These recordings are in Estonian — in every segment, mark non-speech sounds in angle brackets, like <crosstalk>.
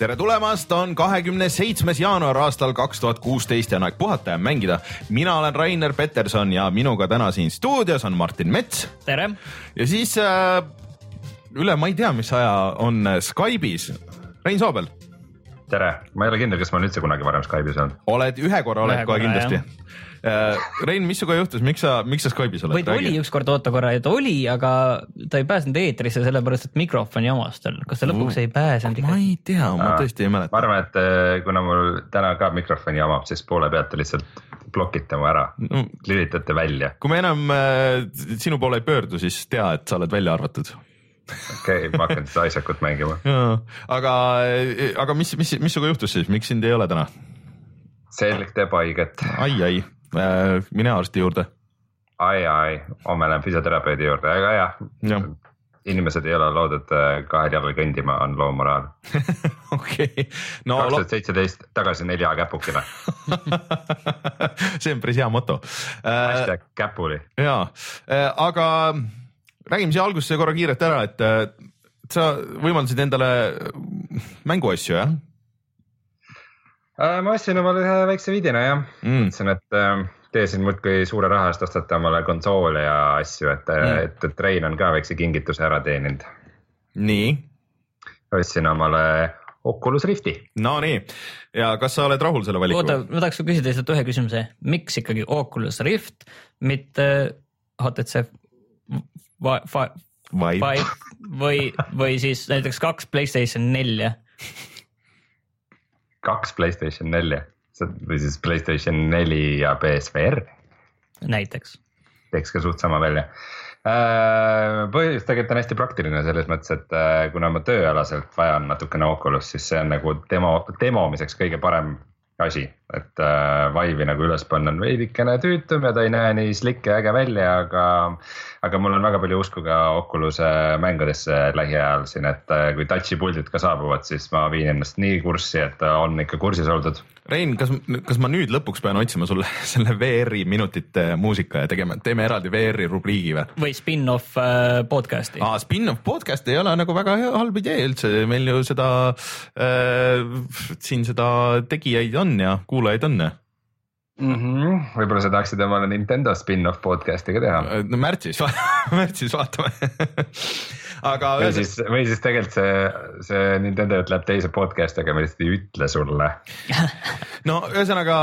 Tere tulemast, on kahekümne seitsmes jaanuar aastal kaks tuhat kuusteist ja on aeg puhata ja mängida. mina olen Rainer Peterson ja minuga täna siin stuudios on Martin Mets. tere! ja siis äh, üle, ma ei tea, mis aja on Skype'is Rein Soobel. tere, ma ei ole kindel, kas ma olen üldse kunagi varem Skype'is olnud. oled ühe korra, oled kohe kindlasti. Äh, Rein, mis sinuga juhtus, miks sa, miks sa Skype'is oled? või ta oli ükskord, oota korra, ta oli, aga ta ei pääsenud eetrisse, sellepärast et mikrofon jamas tal. kas ta lõpuks ei pääsenud ma ei tea, ma tõesti ei mäleta. ma arvan, et äh, kuna mul täna ka mikrofon jamab, siis poole pealt lihtsalt blokite mu ära no,, lülitate välja. kui me enam äh, sinu poole ei pöördu, siis tea, et sa oled välja arvatud okei okay,, ma hakkan seda Isaacut mängima. <laughs> aga, aga mis, mis, mis sinuga juhtus siis, miks sind ei ole täna? selg teeb haiget. ai, ai, mine arsti juurde. ai, ai, homme lähen füsioterapeudi juurde, aga jah ja. inimesed ei ole loodud äh, kahel jalal kõndima, on loo moraal. <laughs> okei, no. kaks tuhat seitseteist tagasi nelja käpukile <laughs> see on päris hea moto. hashtag käpuli. ja, aga räägime siia algusesse korra kiirelt ära, et sa võimaldasid endale mänguasju, jah? Äh, ma ostsin omale ühe väikse vidina jah mm., mõtlesin, et äh, teesin muudkui suure raha eest ostate omale konsoole ja asju, et mm., et, et Rein on ka väikse kingituse ära teeninud. nii? ostsin omale Oculus Rifti. Nonii ja kas sa oled rahul selle valikuga? oota, ma tahaks küsida lihtsalt ühe küsimuse, miks ikkagi Oculus Rift, mitte HTC Vive või, või siis näiteks kaks Playstation nelja kaks Playstation nelja või siis Playstation neli ja PSVR. näiteks. teeks ka suht sama välja. Äh, põhjus tegelikult on hästi praktiline selles mõttes, et äh, kuna ma tööalaselt vajan natukene Oculus, siis see on nagu demo, demomiseks kõige parem asi, et äh, Vive'i nagu üles panna on veidikene tüütum ja ta ei näe nii slick ja äge välja, aga. aga mul on väga palju usku ka Oculus'e mängudesse lähiajal siin, et äh, kui touch'i puldid ka saabuvad, siis ma viin ennast nii kurssi, et on ikka kursis oldud. Rein, kas, kas ma nüüd lõpuks pean otsima sulle <laughs> selle VR-i minutite muusika ja tegema, teeme eraldi VR-i rubriigi või? või spin-off äh, podcast'i. aa, spin-off podcast ei ole nagu väga hea, halb idee üldse, meil ju seda äh,, siin seda tegijaid on ja kuulajaid on mm -hmm.. võib-olla sa tahaksid omale Nintendo spin-off podcast'i ka teha? no märtsis <laughs> märtsis vaatame <laughs> aga. või siis, või siis tegelikult see, see Nintendo jutt läheb teise podcast'i, aga ma lihtsalt ei ütle sulle. <laughs> no ühesõnaga,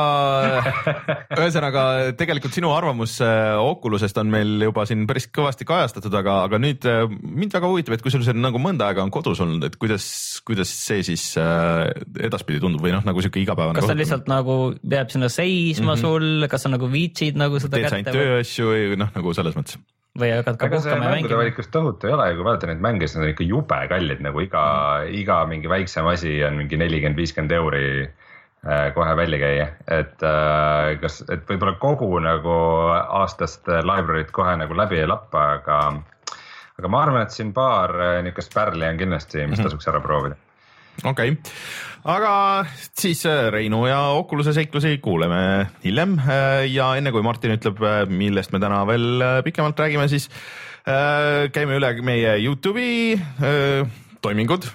<laughs> ühesõnaga tegelikult sinu arvamus äh, Oculusest on meil juba siin päris kõvasti kajastatud, aga, aga nüüd äh, mind väga huvitab, et kui sul see nagu mõnda aega on kodus olnud, et kuidas, kuidas see siis äh, edaspidi tundub või noh, nagu sihuke igapäevane. kas ta lihtsalt nagu jääb sinna seisma mm -hmm. sul, kas sa nagu viitsid nagu seda teed kätte? teed sa ainult tööasju või noh, nagu selles mõttes või hakkad ka puhkama ja mängima? valikust tohutu ei ole kui vaadata neid mänge, siis nad on ikka jube kallid, nagu iga mm., iga mingi väiksem asi on mingi nelikümmend, viiskümmend euri äh, kohe välja käia, et äh, kas, et võib-olla kogu nagu aastast library't kohe nagu läbi ei lappa, aga, aga ma arvan, et siin paar äh, niisugust pärli on kindlasti, mis mhm. tasuks ära proovida okei okay., aga siis äh, Reinu ja Oculus'e seiklusi kuuleme hiljem äh, ja enne kui Martin ütleb, äh, millest me täna veel pikemalt räägime, siis käime üle meie Youtube'i toimingud,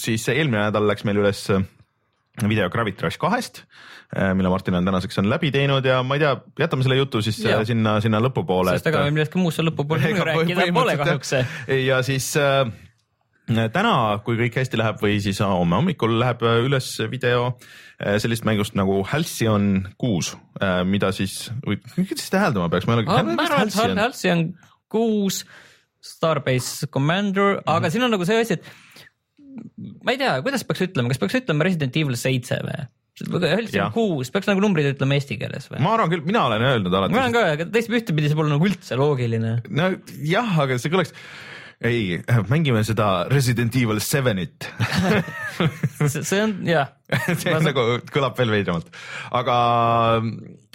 siis eelmine nädal läks meil üles video Gravity Rush kahest, mille Martin on tänaseks on läbi teinud ja ma ei tea, jätame selle jutu siis ja. sinna, sinna lõpupoole. sest ega me millestki muust seal lõpupoole rääkida pole kahjuks. ja siis äh, täna, kui kõik hästi läheb või siis homme hommikul läheb üles video äh, sellist mängust nagu Halcyon kuus, äh, mida siis, või kuidas täheldama peaks? ma arvan, et Halcyon kuus, Starbase Commander mm, -hmm. aga siin on nagu see asi, et ma ei tea, kuidas peaks ütlema, kas peaks ütlema Resident Evil seitse või? Halcyon kuus, peaks nagu numbrid ütlema eesti keeles või? ma arvan küll, mina olen öelnud alati. ma olen ka, aga teistpidi ühtepidi see pole nagu üldse loogiline. nojah, aga see kõlaks ei, mängime seda Resident Evil Sevenit <laughs> <laughs> see on jah, <laughs> see on nagu kõlab veel veidramalt, aga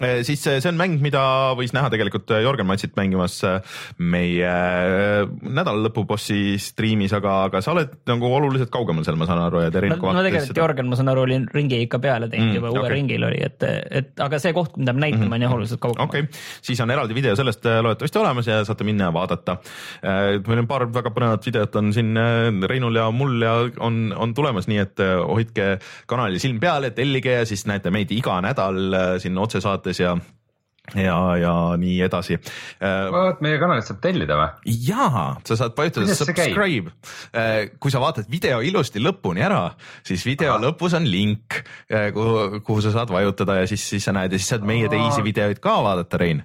eh, siis see on mäng, mida võis näha tegelikult Jörgen Matsit mängimas eh, meie eh, nädalalõpubossi striimis, aga, aga sa oled nagu oluliselt kaugemal seal, ma saan aru, ja Terin no, no tegelikult Jörgen, ma saan aru, oli ringi ikka peale teinud mm, juba, okay. ringil oli, et, et aga see koht, mida me näitame mm, -hmm. on jah oluliselt kaugemal. okei okay., siis on eraldi video sellest loodetavasti olemas ja saate minna ja vaadata. meil on paar väga põnevat videot on siin Reinul ja mul ja on, on tulemas, nii et hoidke kanalil silm peal, tellige ja siis näete meid iga nädal äh, siin otsesaates ja ja, ja nii edasi. Äh, vot meie kanalit saab tellida või? jaa, sa saad vajutada subscribe. Äh, kui sa vaatad video ilusti lõpuni ära, siis video Aha. lõpus on link, kuhu, kuhu sa saad vajutada ja siis, siis sa näed ja siis saad meie teisi videoid ka vaadata, Rein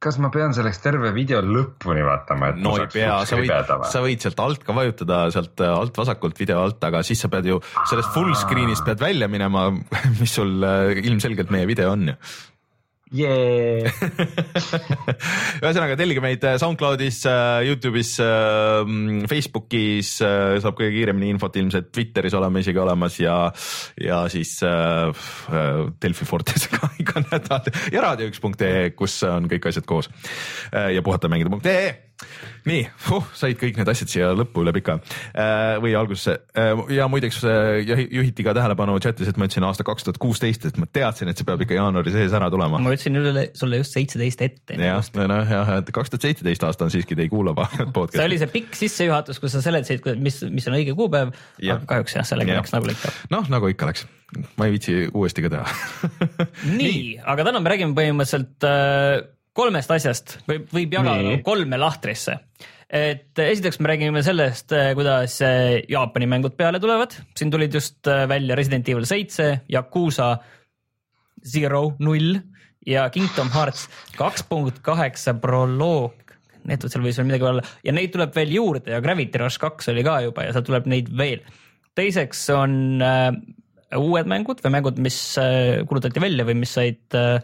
kas ma pean selleks terve video lõpuni vaatama, et no ei pea, sa võid, sa võid sealt alt ka vajutada, sealt äh, alt vasakult video alt, aga siis sa pead ju sellest full screen'ist pead välja minema, <laughs> mis sul äh, ilmselgelt meie video on ju yeah. <laughs> ühesõnaga tellige meid äh, SoundCloudis, äh, Youtube'is, äh, Facebookis, saab kõige kiiremini infot ilmselt Twitteris oleme isegi olemas ja, ja siis Delfi Fortes <laughs> ka iga nädal. Ja raadio1.ee, kus on kõik asjad koos. Ja puhatamängida.ee nii huh,, said kõik need asjad siia lõppu üle pika äh, või algusesse äh, ja muideks äh, juhiti ka tähelepanu chat'is, et ma ütlesin aasta kaks tuhat kuusteist, et ma teadsin, et see peab ikka jaanuari sees ära tulema. ma ütlesin üle sulle just seitseteist ette. jah, noh jah, et kaks tuhat seitseteist aasta on siiski, te ei kuula <laughs> podcast'i. see oli see pikk sissejuhatus, kus sa seletasid, mis, mis on õige kuupäev aga kahjuks jah, sellega ja. läks nagu ikka. noh, nagu ikka läks ma ei viitsi uuesti ka teha <laughs> nii, aga täna me räägime põhimõtteliselt äh, kolmest asjast võib, võib jagada Nii. kolme lahtrisse. et esiteks me räägime sellest, eh, kuidas eh, Jaapani mängud peale tulevad, siin tulid just eh, välja Resident Evil seitse, Yakuusa Zero, null ja Kingdom Hearts kaks punkt kaheksa proloog. Need, seal võis veel midagi olla ja neid tuleb veel juurde ja Gravity Rush kaks oli ka juba ja seal tuleb neid veel. teiseks on äh, uued mängud või mängud, mis äh, kuulutati välja või mis said äh,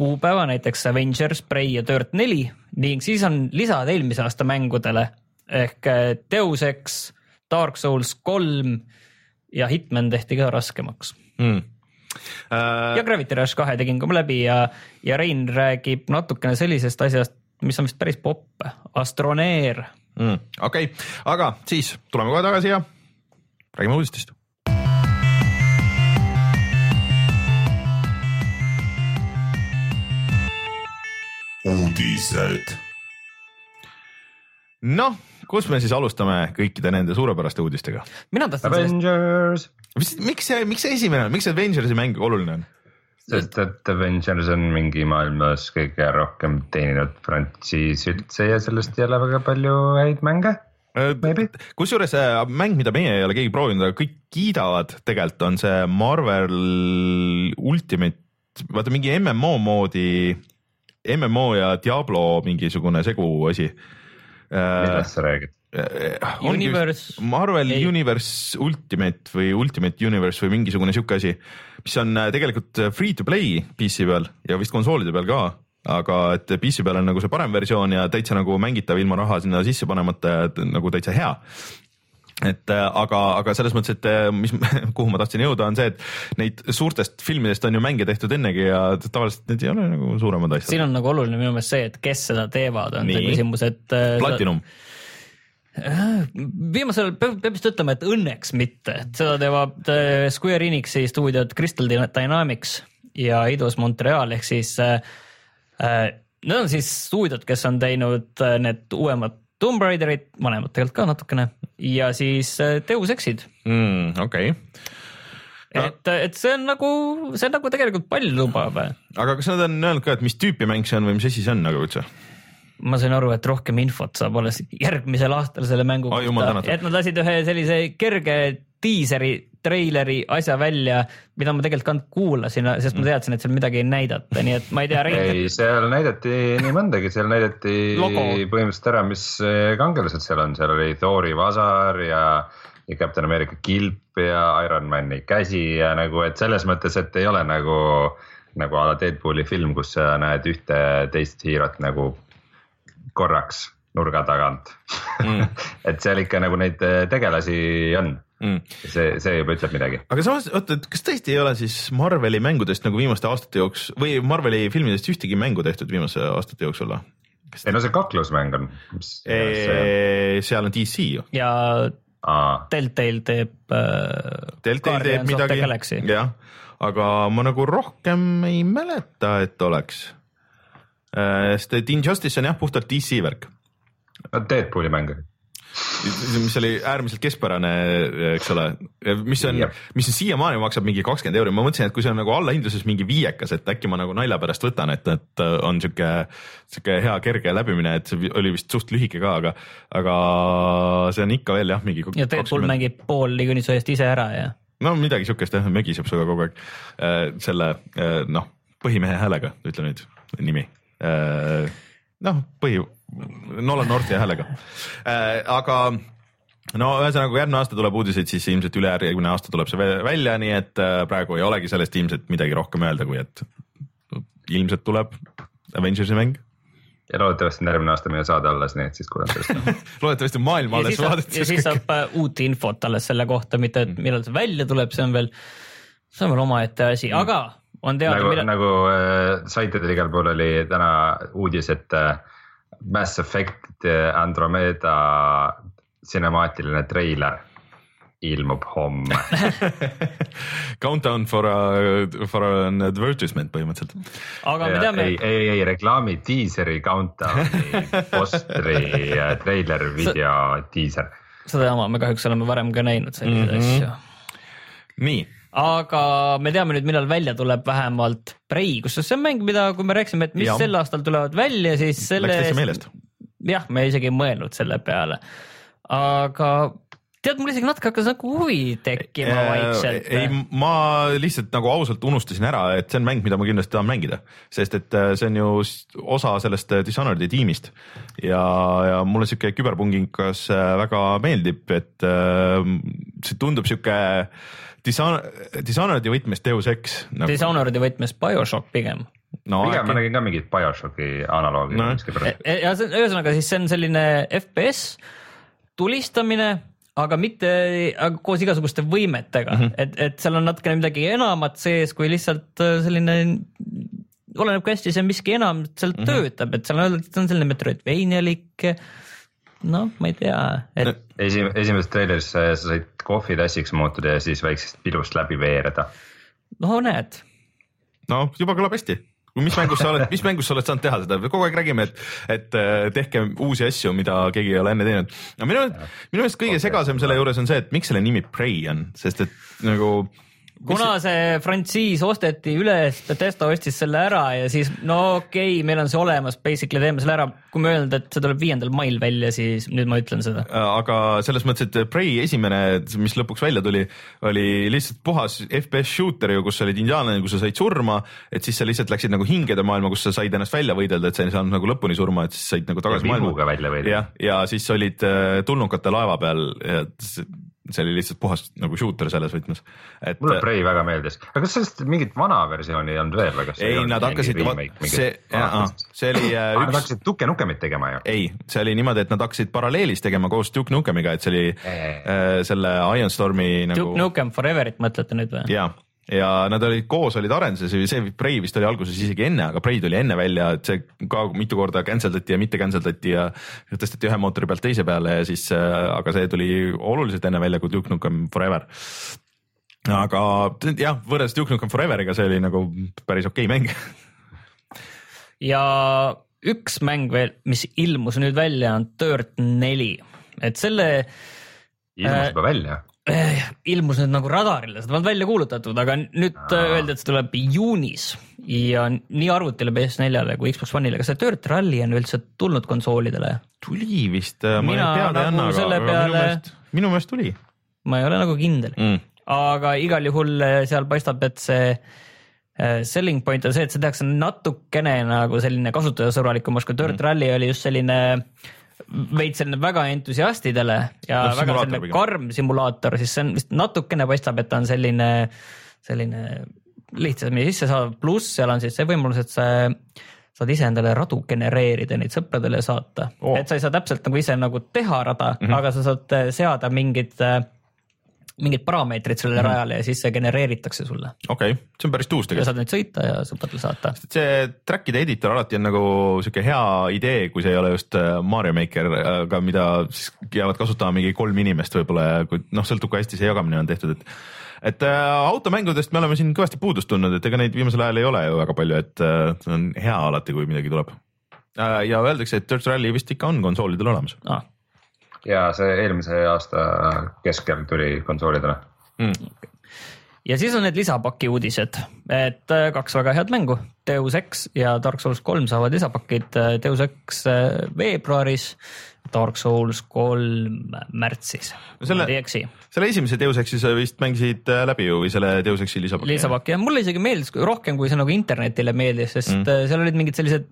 kuupäeva, näiteks Avengers, Prey ja Dirt neli ning siis on lisad eelmise aasta mängudele ehk äh, Deus Ex, Dark Souls kolm ja Hitman tehti ka raskemaks mm. Uh... ja Gravity Rush kahe tegin ka läbi ja, ja Rein räägib natukene sellisest asjast, mis on vist päris popp, Astroneer mm,. okei okay., aga siis tuleme kohe tagasi ja räägime uudistest uudised. noh, kus me siis alustame kõikide nende suurepäraste uudistega? mina tahtsin Avengers sellest.... miks see, miks see esimene on, miks see Avengersi mäng oluline on? sest et Avengers on mingi maailmas kõige rohkem teeninud frantsiis üldse ja sellest ei ole väga palju häid mänge äh, kusjuures see mäng, mida meie ei ole keegi proovinud, aga kõik kiidavad, tegelikult on see Marvel Ultimate, vaata mingi MMO moodi MMO ja Diablo mingisugune segu asi. millest sa räägid? Äh, Universe. Marvel ei. Universe Ultimate või Ultimate Universe või mingisugune sihuke asi, mis on äh, tegelikult äh, free to play PC peal ja vist konsoolide peal ka aga et PC peal on nagu see parem versioon ja täitsa nagu mängitav ilma raha sinna sisse panemata, nagu täitsa hea et äh, aga, aga selles mõttes, et äh, mis, <laughs> kuhu ma tahtsin jõuda, on see, et neid suurtest filmidest on ju mänge tehtud ennegi ja tavaliselt need ei ole nagu suuremad asjad. siin on nagu oluline minu meelest see, et kes seda teevad, on see küsimus, et. Äh, Platinum viimasel peab, peab vist ütlema, et õnneks mitte, et seda teevad Square Enixi stuudiod Crystal Dynamics ja Eidos Montreal ehk siis äh, need on siis stuudiod, kes on teinud need uuemad Tomb Raiderit, mõlemad tegelikult ka natukene ja siis äh, Deus Exid mm,. okei okay. No. et, et see on nagu, see on nagu tegelikult palju lubav. aga kas nad on öelnud ka, et mis tüüpi mäng see on või mis asi see on nagu üldse? ma sain aru, et rohkem infot saab alles järgmisel aastal selle mängu kohta, et nad lasid ühe sellise kerge diiseri treileri asja välja, mida ma tegelikult ka kuulasin, sest ma teadsin, et seal midagi ei näidata, nii et ma ei tea. ei, seal näidati nii mõndagi, seal näidati Logo. põhimõtteliselt ära, mis eh, kangelased seal on, seal oli Thori vasar ja, ja Captain America kilp ja Iron Mani käsi ja nagu, et selles mõttes, et ei ole nagu, nagu a la Deadpooli film, kus sa näed ühte teist hiirot nagu korraks nurga tagant mm. <laughs> et seal ikka nagu neid eh, tegelasi on mm.. see, see juba ütleb midagi. aga samas oota, et kas tõesti ei ole siis Marveli mängudest nagu viimaste aastate jooksul või Marveli filmidest ühtegi mängu tehtud viimaste aastate jooksul või? ei no see kaklusmäng on, mis. seal on DC ju. ja aa, Deltale teeb äh, Deltale teeb midagi jah, aga ma nagu rohkem ei mäleta, et oleks. sest et Injustice on jah puhtalt DC värk, Deadpooli mäng. Mis oli äärmiselt keskpärane, eks ole, mis on mis on siiamaani maksab mingi kakskümmend euri, ma mõtlesin, et kui see on nagu allahindluses mingi viiekas, et äkki ma nagu nalja pärast võtan, et, et on sihuke, sihuke hea kerge läbimine, et see oli vist suht lühike ka, aga, aga see on ikka veel jah, mingi ja Deadpool mängib pool niikuinii su eest ise ära ja no midagi siukest jah, mögiseb sinuga kogu aeg. Äh, selle äh, noh, põhimehe häälega, ütle nüüd nimi. Äh,. noh, põhi, Nolan Northi häälega äh,, aga no ühesõnaga järgmine aasta tuleb uudiseid, siis ilmselt ülejärgmine aasta tuleb see vä- välja, nii et äh, praegu ei olegi sellest ilmselt midagi rohkem öelda, kui et ilmselt tuleb Avengersi mäng. ja loodetavasti on järgmine aasta meie saade alles, nii et siis kuuleme sellest. <laughs> loodetavasti ja alles vaadates ja siis saab äh, uut infot alles selle kohta, mitte et millal see välja tuleb, see on veel, see on veel omaette asi, aga on teada, nagu, mida, nagu äh, saitidel igal pool oli täna uudis, et äh, Mass Effect äh, Andromeda sinemaatiline treiler ilmub homme. <laughs> Countdown for a, for an advertisement põhimõtteliselt. aga me teame ei, ei, ei reklaami diiseri countdown'i, postri, treiler, video, diiser. seda jama me kahjuks oleme varem ka näinud selliseid mm -hmm. asju. nii, aga me teame nüüd, millal välja tuleb vähemalt Prei, kusjuures see on mäng, mida, kui me rääkisime, et mis ja. sel aastal tulevad välja, siis selle läks täitsa meelest. jah, me isegi ei mõelnud selle peale, aga tead, mul isegi natuke hakkas nagu huvi tekkima vaikselt. Äh, ei, ma lihtsalt nagu ausalt unustasin ära, et see on mäng, mida ma kindlasti tahan mängida, sest et äh, see on ju osa sellest äh, Dishonored'i tiimist ja, ja mulle sihuke küberpungikas äh, väga meeldib, et see tundub sihuke Dishon-, Dishonored'i võtmes Deus Ex nagu,. Dishonored'i võtmes BioShock pigem. no pigem ma nägin ka mingit BioShocki analoogi No. no. miskipärast. ja see, ühesõnaga siis see on selline FPS tulistamine, aga mitte, aga koos igasuguste võimetega mm, -hmm. et, et seal on natukene midagi enamat sees kui lihtsalt äh, selline, oleneb kui hästi see miski enam seal mm -hmm. töötab, et seal on öeldud, et see on selline Metroidvania-lik. noh, ma ei tea, et esim-, esimeses treileris sa sa said kohvitassiks muutuda ja siis väiksest pilust läbi veereda. no näed no juba kõlab hästi mis mängus sa oled, mis mängus sa oled saanud teha seda, kogu aeg räägime, et, et äh, tehke uusi asju, mida keegi ei ole enne teinud. no minu, minu meelest kõige segasem selle juures on see, et miks selle nimi Prey on, sest et nagu kuna see frantsiis osteti üles, Bethesda ostis selle ära ja siis no okei okay,, meil on see olemas, basically teeme selle ära. kui me öelda, et see tuleb viiendal mail välja, siis nüüd ma ütlen seda. aga selles mõttes, et Prey esimene, mis lõpuks välja tuli, oli lihtsalt puhas FPS shooter ju, kus sa olid indiaanlane, kus sa said surma, et siis sa lihtsalt läksid nagu hingede maailma, kus sa said ennast välja võidelda, et sa ei saanud nagu lõpuni surma, et siis said nagu tagasi maailma. jah, ja siis olid äh, tulnukate laeva peal ja see oli lihtsalt puhas nagu shooter selles võtmes, et äh, mulle Prey väga meeldis, aga kas sellest mingit vana versiooni ei olnud veel või kas? ei, nad hakkasid, see, see oli äh, Nad üks, hakkasid Duke Nukemit tegema ju. ei, see oli niimoodi, et nad hakkasid paralleelis tegema koos Duke Nukemiga, et see oli äh, selle Iron Stormi nagu Duke Nukem Foreverit mõtlete nüüd või? ja, ja nad olid koos olid arenduses, see Prey vist oli alguses isegi enne, aga Prey tuli enne välja, et see ka mitu korda cancel dati ja mitte cancel dati ja tõsteti ühe mootori pealt teise peale ja siis, aga see tuli oluliselt enne välja kui Duke Nukem Forever. aga jah, võrreldes Duke Nukem Foreveriga, see oli nagu päris okei okay mäng. ja üks mäng veel, mis ilmus nüüd välja, on Dirt neli, et selle ilmus Äh, juba välja. Eh, ilmus nüüd nagu radarile, seda polnud välja kuulutatud, aga nüüd äh, öeldi, et see tuleb juunis ja nii arvutile, PS4-le kui Xbox One'ile. kas see Dirt Rally on üldse tulnud konsoolidele? tuli vist, ma Mina ei ei nagu anna, aga minu peale- meelest, minu meelest tuli ma ei ole nagu kindel mm.. aga igal juhul eh, seal paistab, et see selling point on see, et see tehakse natukene nagu selline kasutajasõbralikumaks, kui Dirt Rally oli just selline veits selline väga entusiastidele ja No, väga selline karm simulaator, siis see on vist natukene paistab, et ta on selline, selline lihtsamini sissesaadav, pluss seal on siis see võimalus, et sa saad ise endale radu genereerida, neid sõpradele saata oh., et sa ei saa täpselt nagu ise nagu teha rada mm, -hmm. aga sa saad eh, seada mingid äh, mingid parameetrid sellele mm -hmm. rajale ja siis see genereeritakse sulle. okei okay., see on päris tuus tegelikult. saad neid sõita ja sõpradele saata. see track'ide editor alati on nagu sihuke hea idee, kui see ei ole just äh, Mario Maker, aga mida siis jäävad kasutama mingi kolm inimest võib-olla ja kui noh, sõltub kui hästi see jagamine on tehtud, et et äh, automängudest me oleme siin kõvasti puudust tundnud, et ega neid viimasel ajal ei ole ju väga palju, et äh, see on hea alati, kui midagi tuleb äh,. ja öeldakse, et Dirt Rally vist ikka on konsoolidel olemas Ah, ja see eelmise aasta keskel tuli konsoolidele mm.. ja siis on need lisapaki uudised, et äh, kaks väga head mängu, Deus Ex ja Dark Souls kolm saavad lisapakid, Deus Ex äh, veebruaris, Dark Souls kolm märtsis ma ei eksi selle esimese Deus Exi sa vist mängisid äh, läbi ju või selle Deus Exi lisapaki? lisapakk ja mulle isegi meeldis rohkem, kui see nagu internetile meeldis, sest mm. seal olid mingid sellised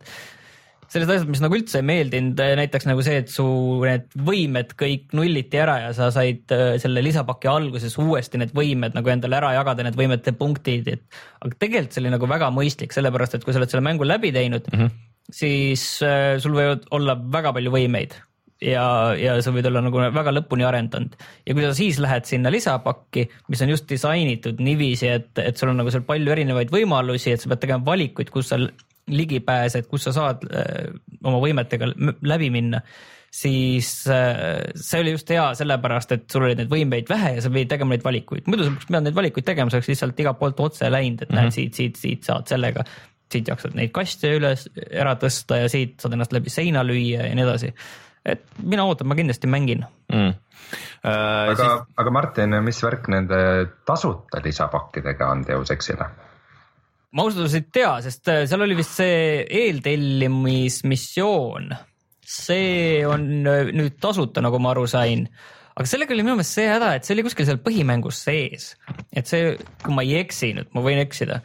sellised asjad, mis nagu üldse ei meeldinud, näiteks nagu see, et su need võimed kõik nulliti ära ja sa said äh, selle lisapaki alguses uuesti need võimed nagu endale ära jagada, need võimete punktid, et aga tegelikult see oli nagu väga mõistlik, sellepärast et kui sa oled selle mängu läbi teinud mm, -hmm. siis äh, sul võivad olla väga palju võimeid ja, ja sa võid olla nagu väga lõpuni arendanud ja kui sa siis lähed sinna lisapakki, mis on just disainitud niiviisi, et, et sul on nagu seal palju erinevaid võimalusi, et sa pead tegema valikuid, kus sa ligi pääsed, kus sa saad äh, oma võimetega läbi minna, siis äh, see oli just hea sellepärast, et sul oli neid võimeid vähe ja sa pidid tegema neid valikuid, muidu sa pead neid valikuid tegema, sa oleks lihtsalt igalt poolt otse läinud, et mm -hmm. näed siit, siit, siit saad sellega, siit jaksad neid kaste üles ära tõsta ja siit saad ennast läbi seina lüüa ja nii edasi. et mina ootan, ma kindlasti mängin mm. äh, aga siis..., aga Martin, mis värk nende tasuta lisapakkidega on Deus Exile? Ma ausalt öeldes ei tea, sest äh, seal oli vist see eeltellimismissioon. see on äh, nüüd tasuta, nagu ma aru sain. aga sellega oli minu meelest see häda, et see oli kuskil seal põhimängus sees. et see, kui ma ei eksi nüüd, ma võin eksida,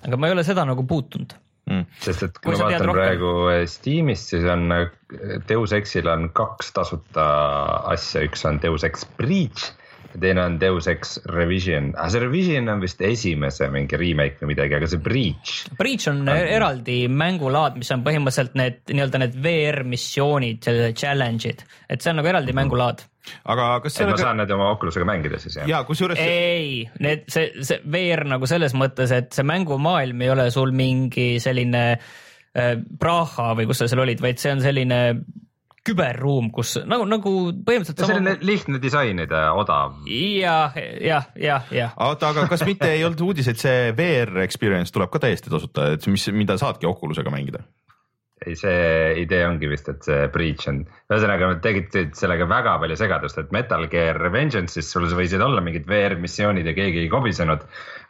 aga ma ei ole seda nagu puutunud. mm. sest et Kui kui ma vaatan praegu eh, Steamist, siis on Deus Exil on kaks tasuta asja, üks on Deus Ex Breach ja teine on Deus Ex Revision, see Revision on vist esimese mingi remake või midagi, aga see Breach. Breach on eraldi mängulaad, mis on põhimõtteliselt need nii-öelda need VR missioonid, challenge'id, et see on nagu eraldi mängulaad. aga kas et ma sellega saan need oma Oculusega mängida siis jah? ja kusjuures ei, need, see, see VR nagu selles mõttes, et see mängumaailm ei ole sul mingi selline äh, Praha või kus sa seal olid, vaid see on selline küberruum, kus nagu, nagu põhimõtteliselt selline lihtne disainida, odav. jah, jah, jah, jah. oota, aga kas mitte ei olnud uudis, et see VR experience tuleb ka täiesti tasuta, et mis, mida saadki Oculusega mängida? ei, see idee ongi vist, et see Breach on, ühesõnaga nad tegid sellega väga palju segadust, et Metal Gear Revengeance'is sul võisid olla mingid VR missioonid ja keegi ei kobisenud.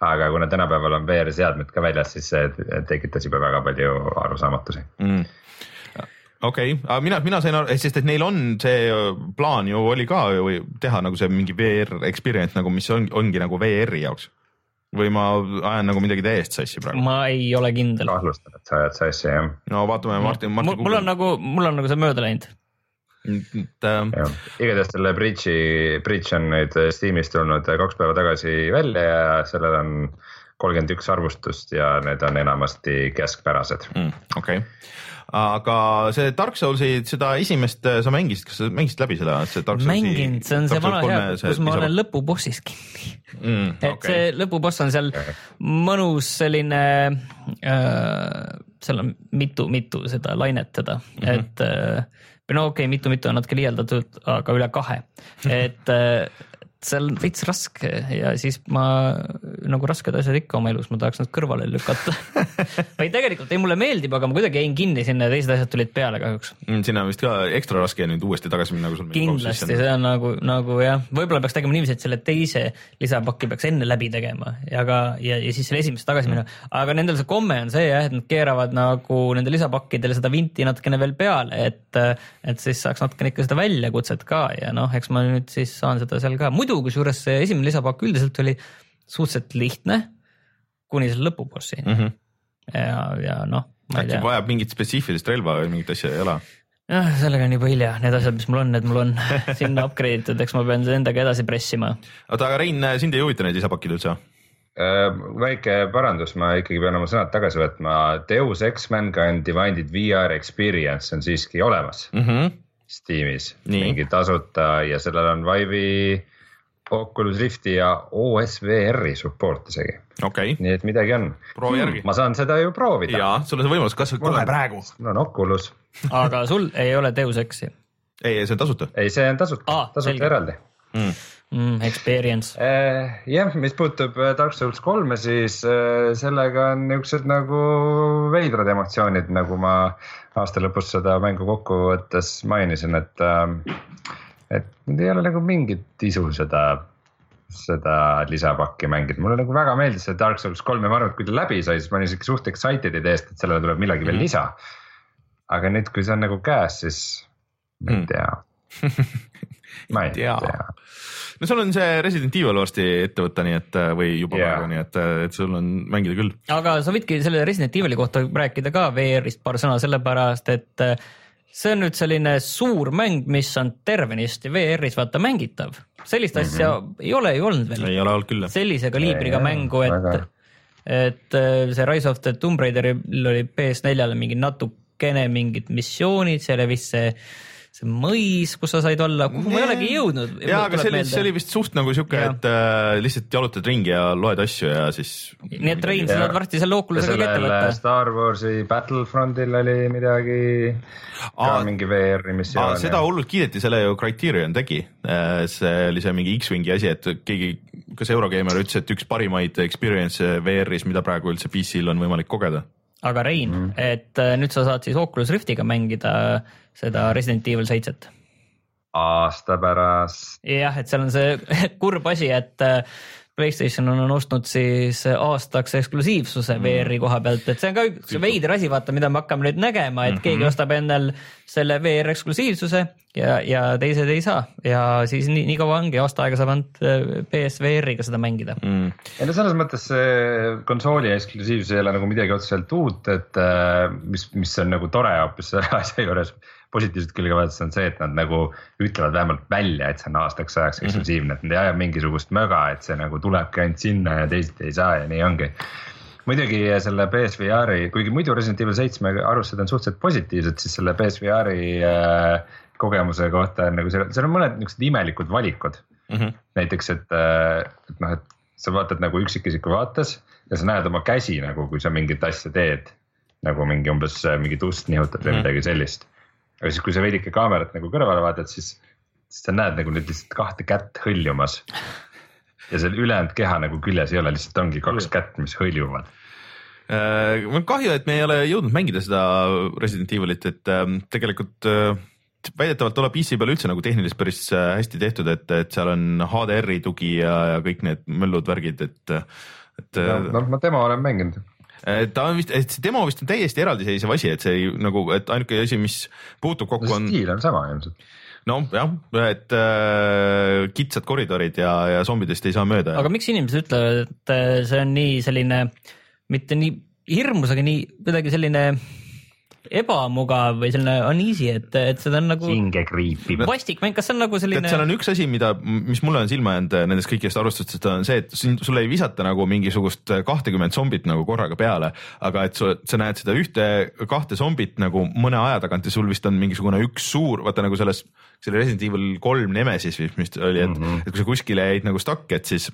aga kuna tänapäeval on VR seadmed ka väljas, siis see tekitas juba väga palju arusaamatusi. mm.. Okei okay., aga mina, mina sain aru, sest et neil on see plaan ju oli ka ju või teha nagu see mingi VR experience nagu, mis on, ongi nagu VR-i jaoks. või ma ajan nagu midagi täiesti sassi praegu? ma ei ole kindel. kahtlustan, et sa ajad sassi jah. no vaatame Martin, mul, Martin. mul on nagu, mul on nagu see mööda läinud. nagu. jah, igatahes selle Breach'i, Breach on nüüd Steamis tulnud kaks päeva tagasi välja ja sellel on kolmkümmend üks arvustust ja need on enamasti keskpärased. mm,. okei okay., aga see Dark Soulsi, seda esimest sa mängisid, kas sa mängisid läbi seda? mänginud, see on see vana hea, kus ma olen lõpubossis kinni. mm,. et okay. see lõpuboss on seal mõnus selline äh,, seal on mitu-mitu seda lainet teda mm, -hmm. et äh, või no okei okay,, mitu-mitu on natuke liialdatud, aga üle kahe, <laughs> et äh, seal on veits raske. Ja siis ma nagu rasked asjad ikka oma elus, ma tahaks nad kõrvale lükata. <laughs> või tegelikult ei, mulle meeldib, aga ma kuidagi jäin kinni sinna ja teised asjad tulid peale kahjuks. Mm, sinna on vist ka ekstra raske nüüd uuesti tagasi minna, kui sul kindlasti, see on nagu, nagu jah, võib-olla peaks tegema niiviisi, et selle teise lisapaki peaks enne läbi tegema ja ka ja, ja siis selle esimese tagasi minema, aga nendel see komme on see jah, et nad keeravad nagu nende lisapakkidele seda vinti natukene veel peale, et et siis saaks natukene ikka seda väljakutset ka ja noh, eks ma nüüd siis saan seda seal ka, muidu kusjuures see esimene lisapakk üldiselt oli suhteliselt lihtne kuni selle lõpubossini mm. -hmm. ja, ja noh, äkki tea, vajab mingit spetsiifilist relva või mingit asja ei ole? jah, sellega on juba hilja, need asjad, mis mul on, need mul on <laughs> sinna upgrade itud, eks ma pean seda endaga edasi pressima oota, aga Rein, sind ei huvita need lisapakid üldse? Äh, väike parandus, ma ikkagi pean oma sõnad tagasi võtma. Deus Ex Mankind Divided VR Experience on siiski olemas Mm -hmm. Steamis, mingi tasuta ja sellel on Vive'i Oculus Rifti ja OSVR-i support isegi, okei okay., nii et midagi on. proovi järgi. ma saan seda ju proovida. ja sul on see võimalus, kas kohe praegu? mul on Oculus, aga sul ei ole Deus Exi ei, see on tasuta ei, see on tasuta ah,, tasuta selge. eraldi mm.. mm,. Experience. Eh, jah, mis puutub eh, Dark Souls kolme, siis eh, sellega on niisugused nagu veidrad emotsioonid, nagu ma aasta lõpus seda mängu kokku võttes mainisin, et, et nüüd ei ole nagu mingit isu seda, seda lisapakki mängida, mulle nagu väga meeldis see Dark Souls kolm ja ma arvan, et kui ta läbi sai, siis ma olin siuke suht excited ideest, et sellele tuleb millalgi veel Mhm. lisa. aga nüüd, kui see on nagu käes, siis ma ei Mm. tea, <laughs> ma ei tea. tea no sul on see Resident Evil varsti ette võtta, nii et või juba Jaa. praegu, nii et, et sul on mängida küll. aga sa võidki selle Resident Evil'i kohta rääkida ka VR-ist paar sõna, sellepärast et äh, see on nüüd selline suur mäng, mis on tervenisti VR-is vaata mängitav. sellist asja ei ole ju olnud veel. ei ole olnud küll sellise kaliibriga mängu, et, et äh, see Rise of the Tomb Raideril oli PS4-le mingi natukene mingid missioonid, seal vist see, see mõis, kus sa said olla, kuhu ma ei olegi jõudnud. ja, aga see oli, see oli vist suht nagu sihuke, et äh, lihtsalt jalutad ringi ja loed asju ja siis. nii et Rein, sa Jaa. saad varsti selle ja Oculusega kätte sellel võtta. Star Warsi Battlefrontil oli midagi, ka Aa, mingi VR-i missioon. seda hullult kiideti, selle ju Criterion tegi. see oli see mingi X-Wingi asi, et keegi, kas Eurogeimer ütles, et üks parimaid experience'e VR-is, mida praegu üldse PC-l on võimalik kogeda. Aga Rein mm., et äh, nüüd sa saad siis Oculus Riftiga mängida seda Resident Evil seitset. aasta pärast. jah, et seal on see <laughs> kurb asi, et äh, Playstation on ostnud siis aastaks eksklusiivsuse Mhm. VR-i koha pealt, et see on ka üks veider asi, vaata, mida me hakkame nüüd nägema, et Mhm. keegi ostab endal selle VR eksklusiivsuse ja, ja teised ei saa ja siis nii, nii kaua ongi, aasta aega saab ainult äh, PSVR-iga seda mängida Mm. ei no selles mõttes see konsooli eksklusiivsus ei ole nagu midagi otseselt uut, et äh, mis, mis on nagu tore hoopis selle asja juures. Positiivset külge vaadates on see, et nad nagu ütlevad vähemalt välja, et see on aastaks ajaks eksklusiivne, et nad ei aja mingisugust möga, et see nagu tulebki ainult sinna ja teised ei saa ja nii ongi muidugi selle PSVR-i, kuigi muidu Resident Evil seitsme arvustused on suhteliselt positiivsed, siis selle PSVR-i äh, kogemuse kohta on nagu seal, seal on mõned niisugused imelikud valikud Mm -hmm. näiteks, et, et noh, et sa vaatad nagu üksikisiku vaates ja sa näed oma käsi nagu, kui sa mingit asja teed. nagu mingi umbes äh, mingi tust nihutad või Mhm. midagi sellist. Aga siis, kui sa veidike kaamerat nagu kõrvale vaatad, siis, siis sa näed nagu nüüd lihtsalt kahte kätt hõljumas. ja seal ülejäänud keha nagu küljes ei ole, lihtsalt ongi kaks kätt, mis hõljuvad. Äh, mul on kahju, et me ei ole jõudnud mängida seda Resident Evilit, et ähm, tegelikult äh, väidetavalt tuleb PC peal üldse nagu tehniliselt päris äh, hästi tehtud, et, et seal on HDR-i tugi ja, ja kõik need möllud, värgid, et, et noh, ma demo olen mänginud. Ta on vist, et see demo vist on täiesti eraldiseisev asi, et see ei, nagu, et ainuke asi, mis puutub kokku no on stiil on sama ilmselt. noh, jah, et äh, kitsad koridorid ja, ja zombidest ei saa mööda. aga miks inimesed ütlevad, et äh, see on nii selline, mitte nii hirmus, aga nii kuidagi selline ebamugav või selline uneasy, et, et seda on nagu hinge kriipib. vastik mäng, kas see on nagu selline seal on üks asi, mida, mis mulle on silma jäänud äh, nendest kõikidest arvustustest on see, et siin sulle ei visata nagu mingisugust kahtekümmet zombit nagu korraga peale, aga et sa, sa näed seda ühte, kahte zombit nagu mõne aja tagant ja sul vist on mingisugune üks suur, vaata nagu selles, see oli Resident Evil kolm Nemesis mis oli, et mm, -hmm. et kui sa kuskile jäid nagu stuck, et siis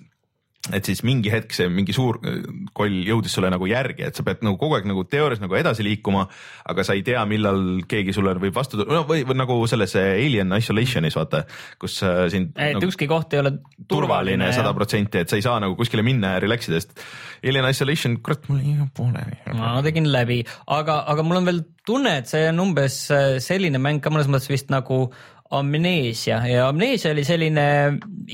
et siis mingi hetk see mingi suur äh, koll jõudis sulle nagu järgi, et sa pead nagu kogu aeg nagu teoorias nagu edasi liikuma, aga sa ei tea, millal keegi sulle võib vastu tulla no, või, või nagu selles äh, Alien Isolationis vaata, kus äh, sind et nagu, ükski koht ei ole turvaline sada protsenti, et sa ei saa nagu kuskile minna ja relax ida, sest Alien Isolation, kurat, mul jäi pooleli. ma tegin läbi, aga, aga mul on veel tunne, et see on umbes äh, selline mäng ka mõnes mõttes vist nagu Amnesia ja Amnesia oli selline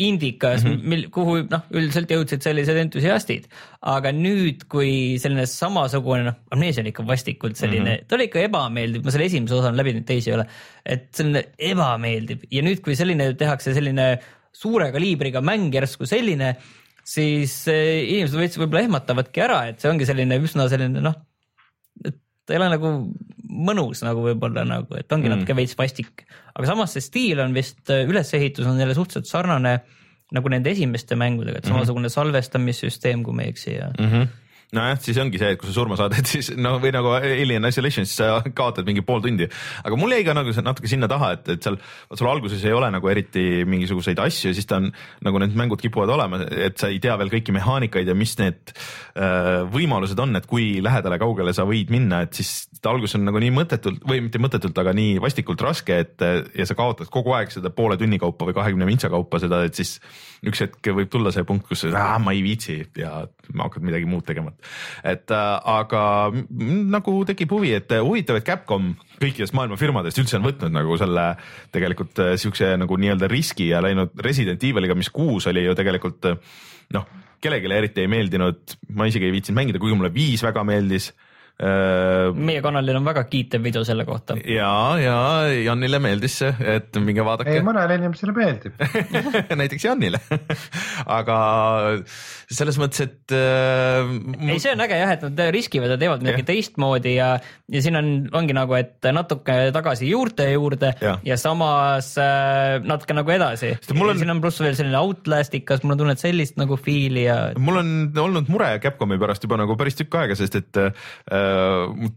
indikas mm. -hmm. mil, kuhu noh, üldiselt jõudsid sellised entusiastid, aga nüüd, kui selline samasugune noh, Amnesia oli ikka vastikult selline mm. -hmm. ta oli ikka ebameeldiv, ma selle esimese osa olen läbi teinud, teisi ei ole, et selline ebameeldiv ja nüüd, kui selline tehakse selline suure kaliibriga mäng järsku selline, siis eh, inimesed veits võib-olla ehmatavadki ära, et see ongi selline üsna selline noh, ta ei ole nagu mõnus nagu võib-olla nagu, et ongi mm. Mm. natuke veits vastik, aga samas see stiil on vist, ülesehitus on jälle suhteliselt sarnane nagu nende esimeste mängudega, et samasugune salvestamissüsteem, kui ma ei eksi ja mm. -hmm. nojah, siis ongi see, et kui sa surma saad, <laughs> et siis no või nagu Alien Isolation, siis sa kaotad mingi pool tundi. aga mul jäi ka nagu natuke sinna taha, et, et seal, sul alguses ei ole nagu eriti mingisuguseid asju, siis ta on nagu need mängud kipuvad olema, et sa ei tea veel kõiki mehaanikaid ja mis need äh, võimalused on, et kui lähedale, kaugele sa võid minna, et siis ta alguses on nagu nii mõttetult või mitte mõttetult, aga nii vastikult raske, et ja sa kaotad kogu aeg seda poole tunni kaupa või kahekümne mintsa kaupa seda, et siis üks hetk võib tulla see punkt, kus ah, ma ei viitsi ja hakkad midagi muud tegema. et äh, aga nagu tekib huvi, et huvitav, et Capcom kõikidest maailma firmadest üldse on võtnud nagu selle tegelikult äh, siukse nagu nii-öelda riski ja läinud Resident Eviliga, mis kuus oli ju tegelikult noh, kellelegi eriti ei meeldinud, ma isegi ei viitsinud mängida, kuigi mulle viis väga meeldis Äh, meie kanalil on väga kiitev video selle kohta. ja, ja Janile meeldis see, et minge vaadake. ei, mõnele inimesele meeldib <laughs> näiteks Janile <laughs> aga selles mõttes, et äh,. ei, see on äge jah, et nad riskivad ja teevad midagi teistmoodi ja, ja siin on, ongi nagu, et natuke tagasi juurte juurde ja, ja samas äh, natuke nagu edasi. On... siin on pluss veel selline Outlastikas, mul on tunne, et sellist nagu fiili ja. mul on olnud mure Capcomi pärast juba nagu päris tükk aega, sest et äh, Äh,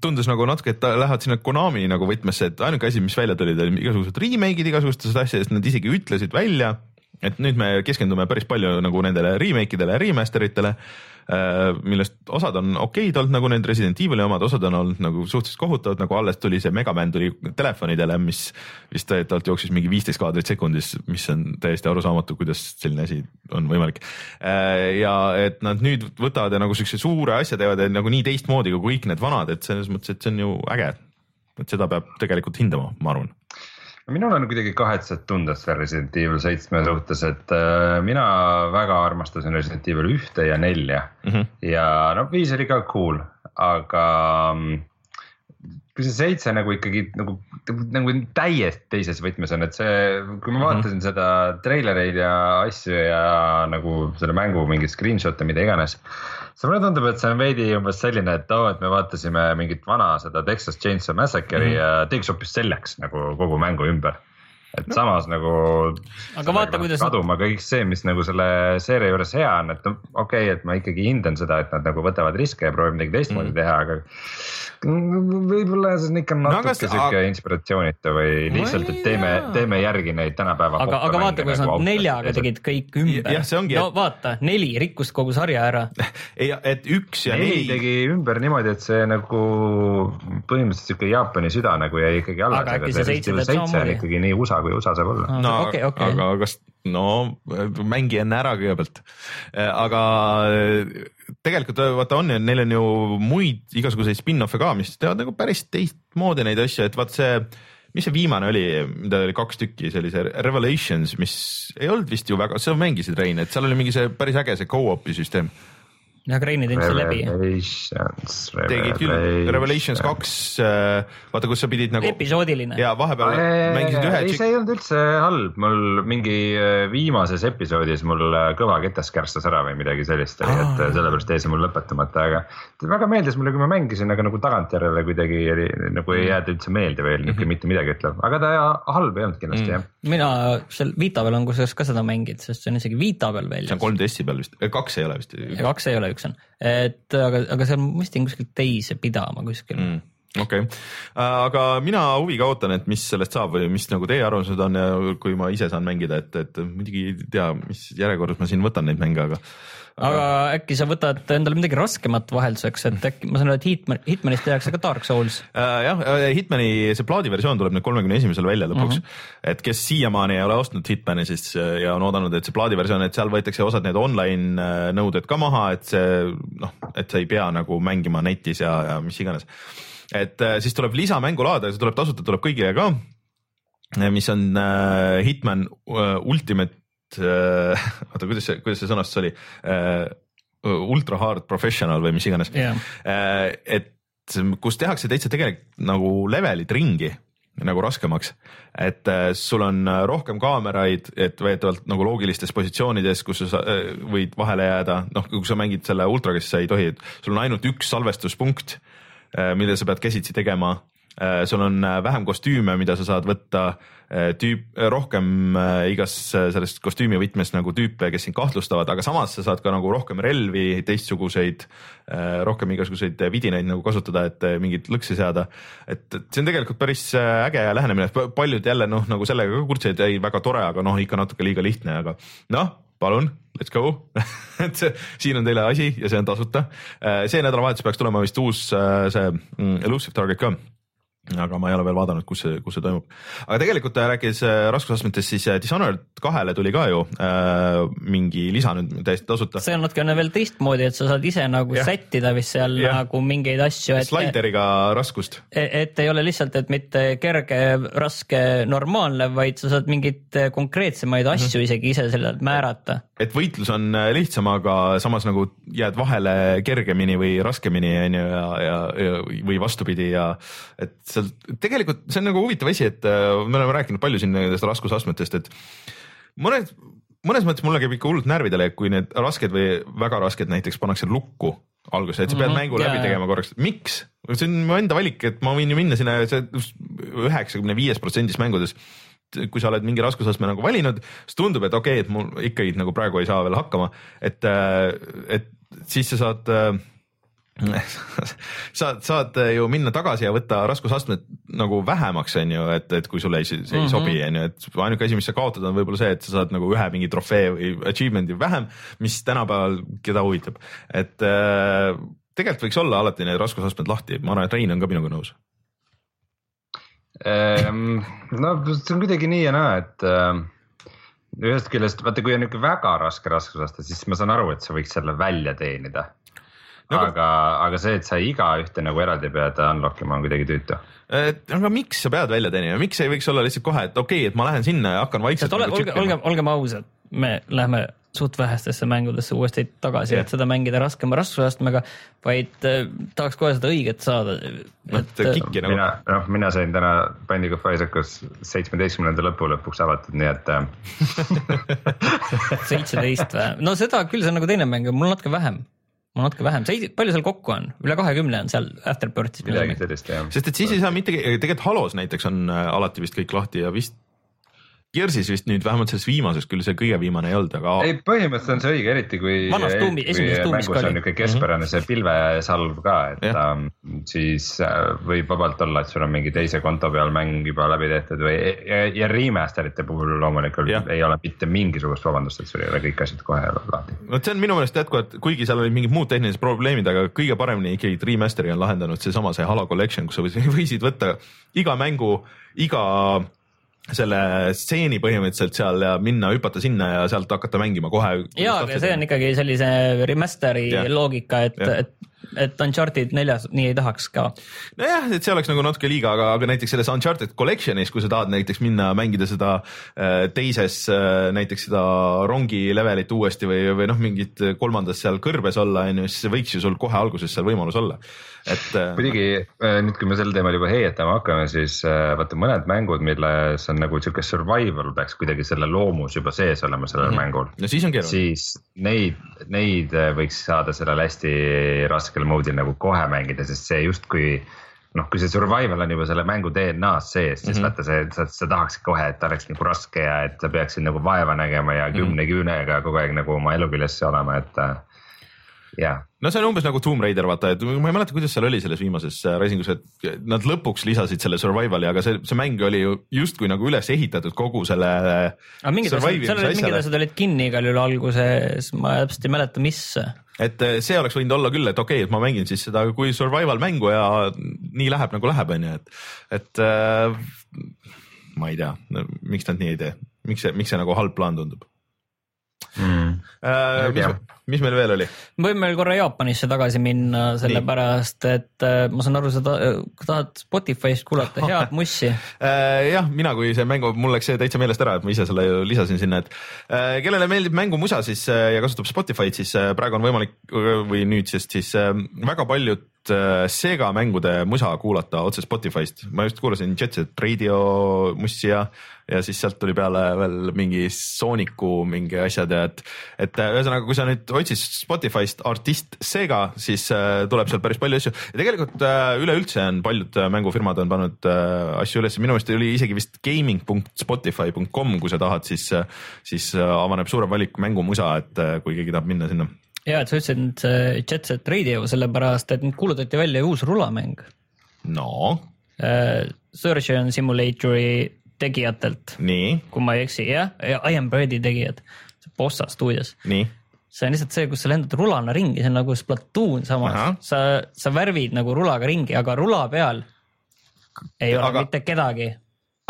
tundus nagu natuke, et lähevad sinna Konami nagu võtmesse, et ainuke asi, mis välja tulid, oli igasugused remake'id igasugustest asjadest, nad isegi ütlesid välja, et nüüd me keskendume päris palju nagu nendele remake idele ja remaster itele. Äh, millest osad on okeid olnud nagu need Resident Evil'i omad, osad on olnud nagu suhteliselt kohutavad, nagu alles tuli see Megaman tuli telefonidele, mis vist väidetavalt jooksis mingi viisteist kaadrit sekundis, mis on täiesti arusaamatu, kuidas selline asi on võimalik. Äh, ja et nad nüüd võtavad ja nagu siukse suure asja teevad ja nagu nii teistmoodi kui kõik need vanad, et selles mõttes, et see on ju äge. et seda peab tegelikult hindama, ma arvan minul on kuidagi kahetsed tunded selle Resident Evil seitsme suhtes, et äh, mina väga armastasin Resident Evil ühte ja nelja mm -hmm. ja no viis oli ka cool, aga mm, kui see seitse nagu ikkagi nagu, nagu täiesti teises võtmes on, et see, kui ma mhm. vaatasin mm -hmm. seda treilereid ja asju ja nagu selle mängu mingeid screenshot'e, mida iganes see mulle tundub, et see on veidi umbes selline, et oo oh,, et me vaatasime mingit vana seda Texas Chainsaw Massacre'i mm -hmm. ja teeks hoopis selleks nagu kogu mängu ümber. Et no. samas nagu. aga vaata, kuidas. kaduma kõik see, mis nagu selle seeria juures hea on, et okei okay,, et ma ikkagi hindan seda, et nad nagu võtavad riske ja proovivad midagi teistmoodi mm teha, aga võib-olla see on ikka natuke no, sihuke aga... inspiratsioonitu või lihtsalt, et teeme, teeme järgi neid tänapäeva. aga, aga vaata, kuidas nagu nad neljaga tegid kõik ümber. jah, see ongi. no et... vaata, neli rikkus kogu sarja ära. <laughs> ei, et üks ja neli. neli tegi ümber niimoodi, et see nagu põhimõtteliselt sihuke Jaapani süda nagu jäi ikkagi alles. aga äkki see seitse on ikkagi nii USA kui USA saab olla. no okay, okay. aga kas, no mängi enne ära kõigepealt, aga tegelikult äh, vaata on ju, neil on ju muid igasuguseid spin-off'e ka, mis teevad nagu päris teistmoodi neid asju, et vaat see, mis see viimane oli, mida oli kaks tükki, see oli see Revelations, mis ei olnud vist ju väga, sa mängisid Rein, et seal oli mingi see päris äge see go-op'i süsteem ei teinud seda läbi. tegid küll, Revelations kaks, äh, vaata, kus sa pidid nagu. episoodiline. ja vahepeal mängisid ühe. ei, see ei olnud üldse halb, mul mingi äh, viimases episoodis mul äh, kõva ketas kärstas ära või midagi sellist oli, et sellepärast jäi see mul lõpetamata, aga väga meeldis mulle, kui ma mängisin, aga nagu tagantjärele kuidagi nagu ei jäänud üldse meelde veel niisugune mm -hmm. mitte midagi ütlev, aga ta halb ei olnud kindlasti mm. jah. mina seal Vita peal on kusjuures ka seda mänginud, sest see on isegi Vita peal väljas. see on 3DS-i peal vist, kaks ei ole vist. kaks ei ole üks on, et aga, aga seal ma vist jäin kuskilt teise pidama kuskil mm okei okay., aga mina huviga ootan, et mis sellest saab või mis nagu teie arvamused on ja kui ma ise saan mängida, et, et muidugi ei tea, mis järjekorras ma siin võtan neid mänge, aga aga äkki sa võtad endale midagi raskemat vahelduseks, et äkki ma saan aru, et Hitman, Hitmanist tehakse ka Dark Souls äh,. jah, äh, Hitmani see plaadiversioon tuleb nüüd kolmekümne esimesel välja lõpuks mm, -hmm. et kes siiamaani ei ole ostnud Hitmani, siis äh, ja on oodanud, et see plaadiversioon, et seal võetakse osad need online nõuded ka maha, et see noh, et sa ei pea nagu mängima netis ja, ja mis iganes. et siis tuleb lisamängulaad ja see tuleb tasuta, tuleb kõigile ka mis on Hitman Ultimate <laughs> oota, kuidas see, kuidas see sõnastus oli? Äh,? ultra hard professional või mis iganes. Yeah.. Äh, et kus tehakse täitsa tegelikult nagu levelid ringi nagu raskemaks, et äh, sul on rohkem kaameraid, et väidetavalt nagu loogilistes positsioonides, kus sa äh, võid vahele jääda, noh, kui sa mängid selle ultraga, siis sa ei tohi, sul on ainult üks salvestuspunkt, äh, mille sa pead käsitsi tegema sul on äh, vähem kostüüme, mida sa saad võtta, tüüp, rohkem igas selles kostüümivõtmes nagu tüüpe, kes sind kahtlustavad, aga samas sa saad ka nagu rohkem relvi, teistsuguseid, rohkem igasuguseid vidinaid nagu kasutada, et mingeid lõksi seada. et, et see on tegelikult päris äge lähenemine, paljud jälle noh, nagu sellega ka kurtsid, ei väga tore, aga noh, ikka natuke liiga lihtne, aga noh palun, let's go <laughs> et siin on teile asi ja see on tasuta. see nädalavahetus peaks tulema vist uus see mm, Elusive Target ka aga ma ei ole veel vaadanud, kus see, kus see toimub. aga tegelikult äh, rääkides äh, raskusastmetest, siis äh, Dishonored kahele tuli ka ju äh, mingi lisa nüüd täiesti tasuta. see on natukene veel teistmoodi, et sa saad ise nagu ja. sättida vist seal ja. nagu mingeid asju. Slideriga raskust. E-, et ei ole lihtsalt, et mitte kerge, raske, normaalne, vaid sa saad mingeid konkreetsemaid asju mm -hmm. isegi ise sellelt määrata. et võitlus on lihtsam, aga samas nagu jääd vahele kergemini või raskemini on ju ja, ja, ja või vastupidi ja et seal tegelikult see on nagu huvitav asi, et äh, me oleme rääkinud palju siin nendest raskusastmetest, et mõned, mõnes mõttes mulle käib ikka hullult närvidele, kui need rasked või väga rasked näiteks pannakse lukku alguses, et sa pead mm -hmm. mängu läbi yeah. tegema korraks, miks? see on mu enda valik, et ma võin ju minna sinna üheksakümne viies protsendis mängudes kui sa oled mingi raskusastme nagu valinud, siis tundub, et okei okay,, et mul ikkagi nagu praegu ei saa veel hakkama, et, äh, et siis sa saad äh, <laughs> saad, saad ju minna tagasi ja võtta raskusastmed nagu vähemaks, on ju, et, et kui sulle ei, see ei mm -hmm. sobi, on ju, et ainuke asi, mis sa kaotad, on võib-olla see, et sa saad nagu ühe mingi trofee või achievement'i vähem, mis tänapäeval keda huvitab, et äh, tegelikult võiks olla alati need raskusastmed lahti, ma arvan, et Rein on ka minuga nõus. Ehm, no see on kuidagi nii ja naa, et äh, ühest küljest vaata, kui on niisugune väga raske raskusaste, siis ma saan aru, et sa võiks selle välja teenida no, aga, aga see, et sa igaühte nagu eraldi pead unlock ima, on kuidagi tüütu. aga miks sa pead välja teenima, miks ei võiks olla lihtsalt kohe, et okei okay,, et ma lähen sinna ja hakkan vaikselt. Ole, nagu olge, olgem, olgem ausad, me läheme suht vähestesse mängudesse uuesti tagasi yeah., et seda mängida raskema raskusastmega, vaid äh, tahaks kohe seda õiget saada. et äh, kikki nagu. mina, noh, mina sain täna Binding of Isaacus seitsmeteistkümnenda lõpu lõpuks avatud, nii et äh, <laughs> seitseteist või? no seda küll, see on nagu teine mäng, mul natuke vähem mul natuke vähem, palju seal kokku on, üle kahekümne on seal Afterbirthis. midagi sellist jah. sest et siis ei saa mitte, tegelikult Halos näiteks on äh, alati vist kõik lahti ja vist Gearsis vist nüüd vähemalt selles viimases, küll see kõige viimane ei olnud, aga. ei, põhimõtteliselt on see õige, eriti kui. vanas tuumi, esimeses tuumis ka oli. niisugune keskpärane see pilvesalv ka, et ja. um, siis uh, võib vabalt olla, et sul on mingi teise konto peal mäng juba läbi tehtud või ja, ja remaster'ite puhul loomulikult ja. ei ole mitte mingisugust vabandust, et sul ei ole kõik asjad kohe lahti. no see on minu meelest jätkuvalt, kuigi seal olid mingid muud tehnilised probleemid, aga kõige paremini ikkagi remaster'i on lahendanud seesama see Halo Collection, kus sa <laughs> võisid võtta iga mängu, iga selle stseeni põhimõtteliselt seal ja minna, hüpata sinna ja sealt hakata mängima kohe. ja, aga see on ikkagi sellise remaster'i yeah. loogika, et, et et Uncharted neljas nii ei tahaks ka. nojah, et see oleks nagu natuke liiga, aga, aga näiteks selles Uncharted Collection'is, kui sa tahad näiteks minna mängida seda äh, teises äh, näiteks seda rongi levelit uuesti või, või noh, mingit kolmandas seal kõrbes olla, on ju, siis võiks ju sul kohe alguses seal võimalus olla, et. Äh, muidugi nüüd, kui me sel teemal juba heietama hakkame, siis vaata mõned mängud, milles on nagu sihuke survival peaks kuidagi selle loomus juba sees olema sellel mm -hmm. mängul. no siis on keeruline. siis neid, neid võiks saada sellel hästi raskel mode'il nagu kohe mängida, sest see justkui noh, kui see survival on juba selle mängu DNA-s sees, siis mm -hmm. vaata see, sa, sa tahaks kohe, et ta oleks nagu raske ja et sa peaksid nagu vaeva nägema ja kümne mm -hmm. küünega kogu aeg nagu oma elu küljesse olema, et jah. no see on umbes nagu Tomb Raider, vaata, et ma ei mäleta, kuidas seal oli selles viimases äh, Risingus, et nad lõpuks lisasid selle survival'i, aga see, see mäng oli ju justkui nagu üles ehitatud kogu selle. aga mingid asjad, seal olid mingid asjad olid kinni igal juhul alguses, ma täpselt ei mäleta, mis. et äh, see oleks võinud olla küll, et okei okay,, et ma mängin siis seda kui survival mängu ja nii läheb nagu läheb, on ju, et, et äh, ma ei tea, miks nad nii ei tee, miks see, miks see nagu halb plaan tundub mm.. Äh, mis, mis meil veel oli? me võime veel korra Jaapanisse tagasi minna, sellepärast et äh, ma saan aru, sa tahad Spotify'st kuulata <laughs> head mussi äh, jah, mina kui see mängu, mul läks see täitsa meelest ära, et ma ise selle ju lisasin sinna, et äh, kellele meeldib mängumusa siis ja kasutab Spotify'd, siis praegu on võimalik või nüüd, sest siis väga paljud äh, Sega mängude musa kuulata otse Spotify'st, ma just kuulasin Jet Set Radio mussi ja, ja siis sealt tuli peale veel mingi Sooniku mingi asjad ja et, et äh, ühesõnaga, kui sa nüüd otsid Spotify'st artist Sega, siis äh, tuleb sealt päris palju asju. Ja tegelikult äh, üleüldse on paljud äh, mängufirmad on pannud äh, asju üles, minu meelest oli isegi vist gaming.spotify.com, kui sa tahad, siis äh,, siis äh, avaneb suurem valik mängumusa, et äh, kui keegi tahab minna sinna ja et sa ütlesid see Jet Set Radio sellepärast, et nüüd kuulutati välja uus rulamäng. No. Äh, Surgeon Simulatori tegijatelt, kui ma ei eksi, jah, I am Birdi tegijad, Bossa stuudios. nii. See on lihtsalt see, kus sa lendad rulana ringi, see on nagu Splatoon samas, sa, sa värvid nagu rulaga ringi, aga rula peal ei ole Aga- mitte kedagi.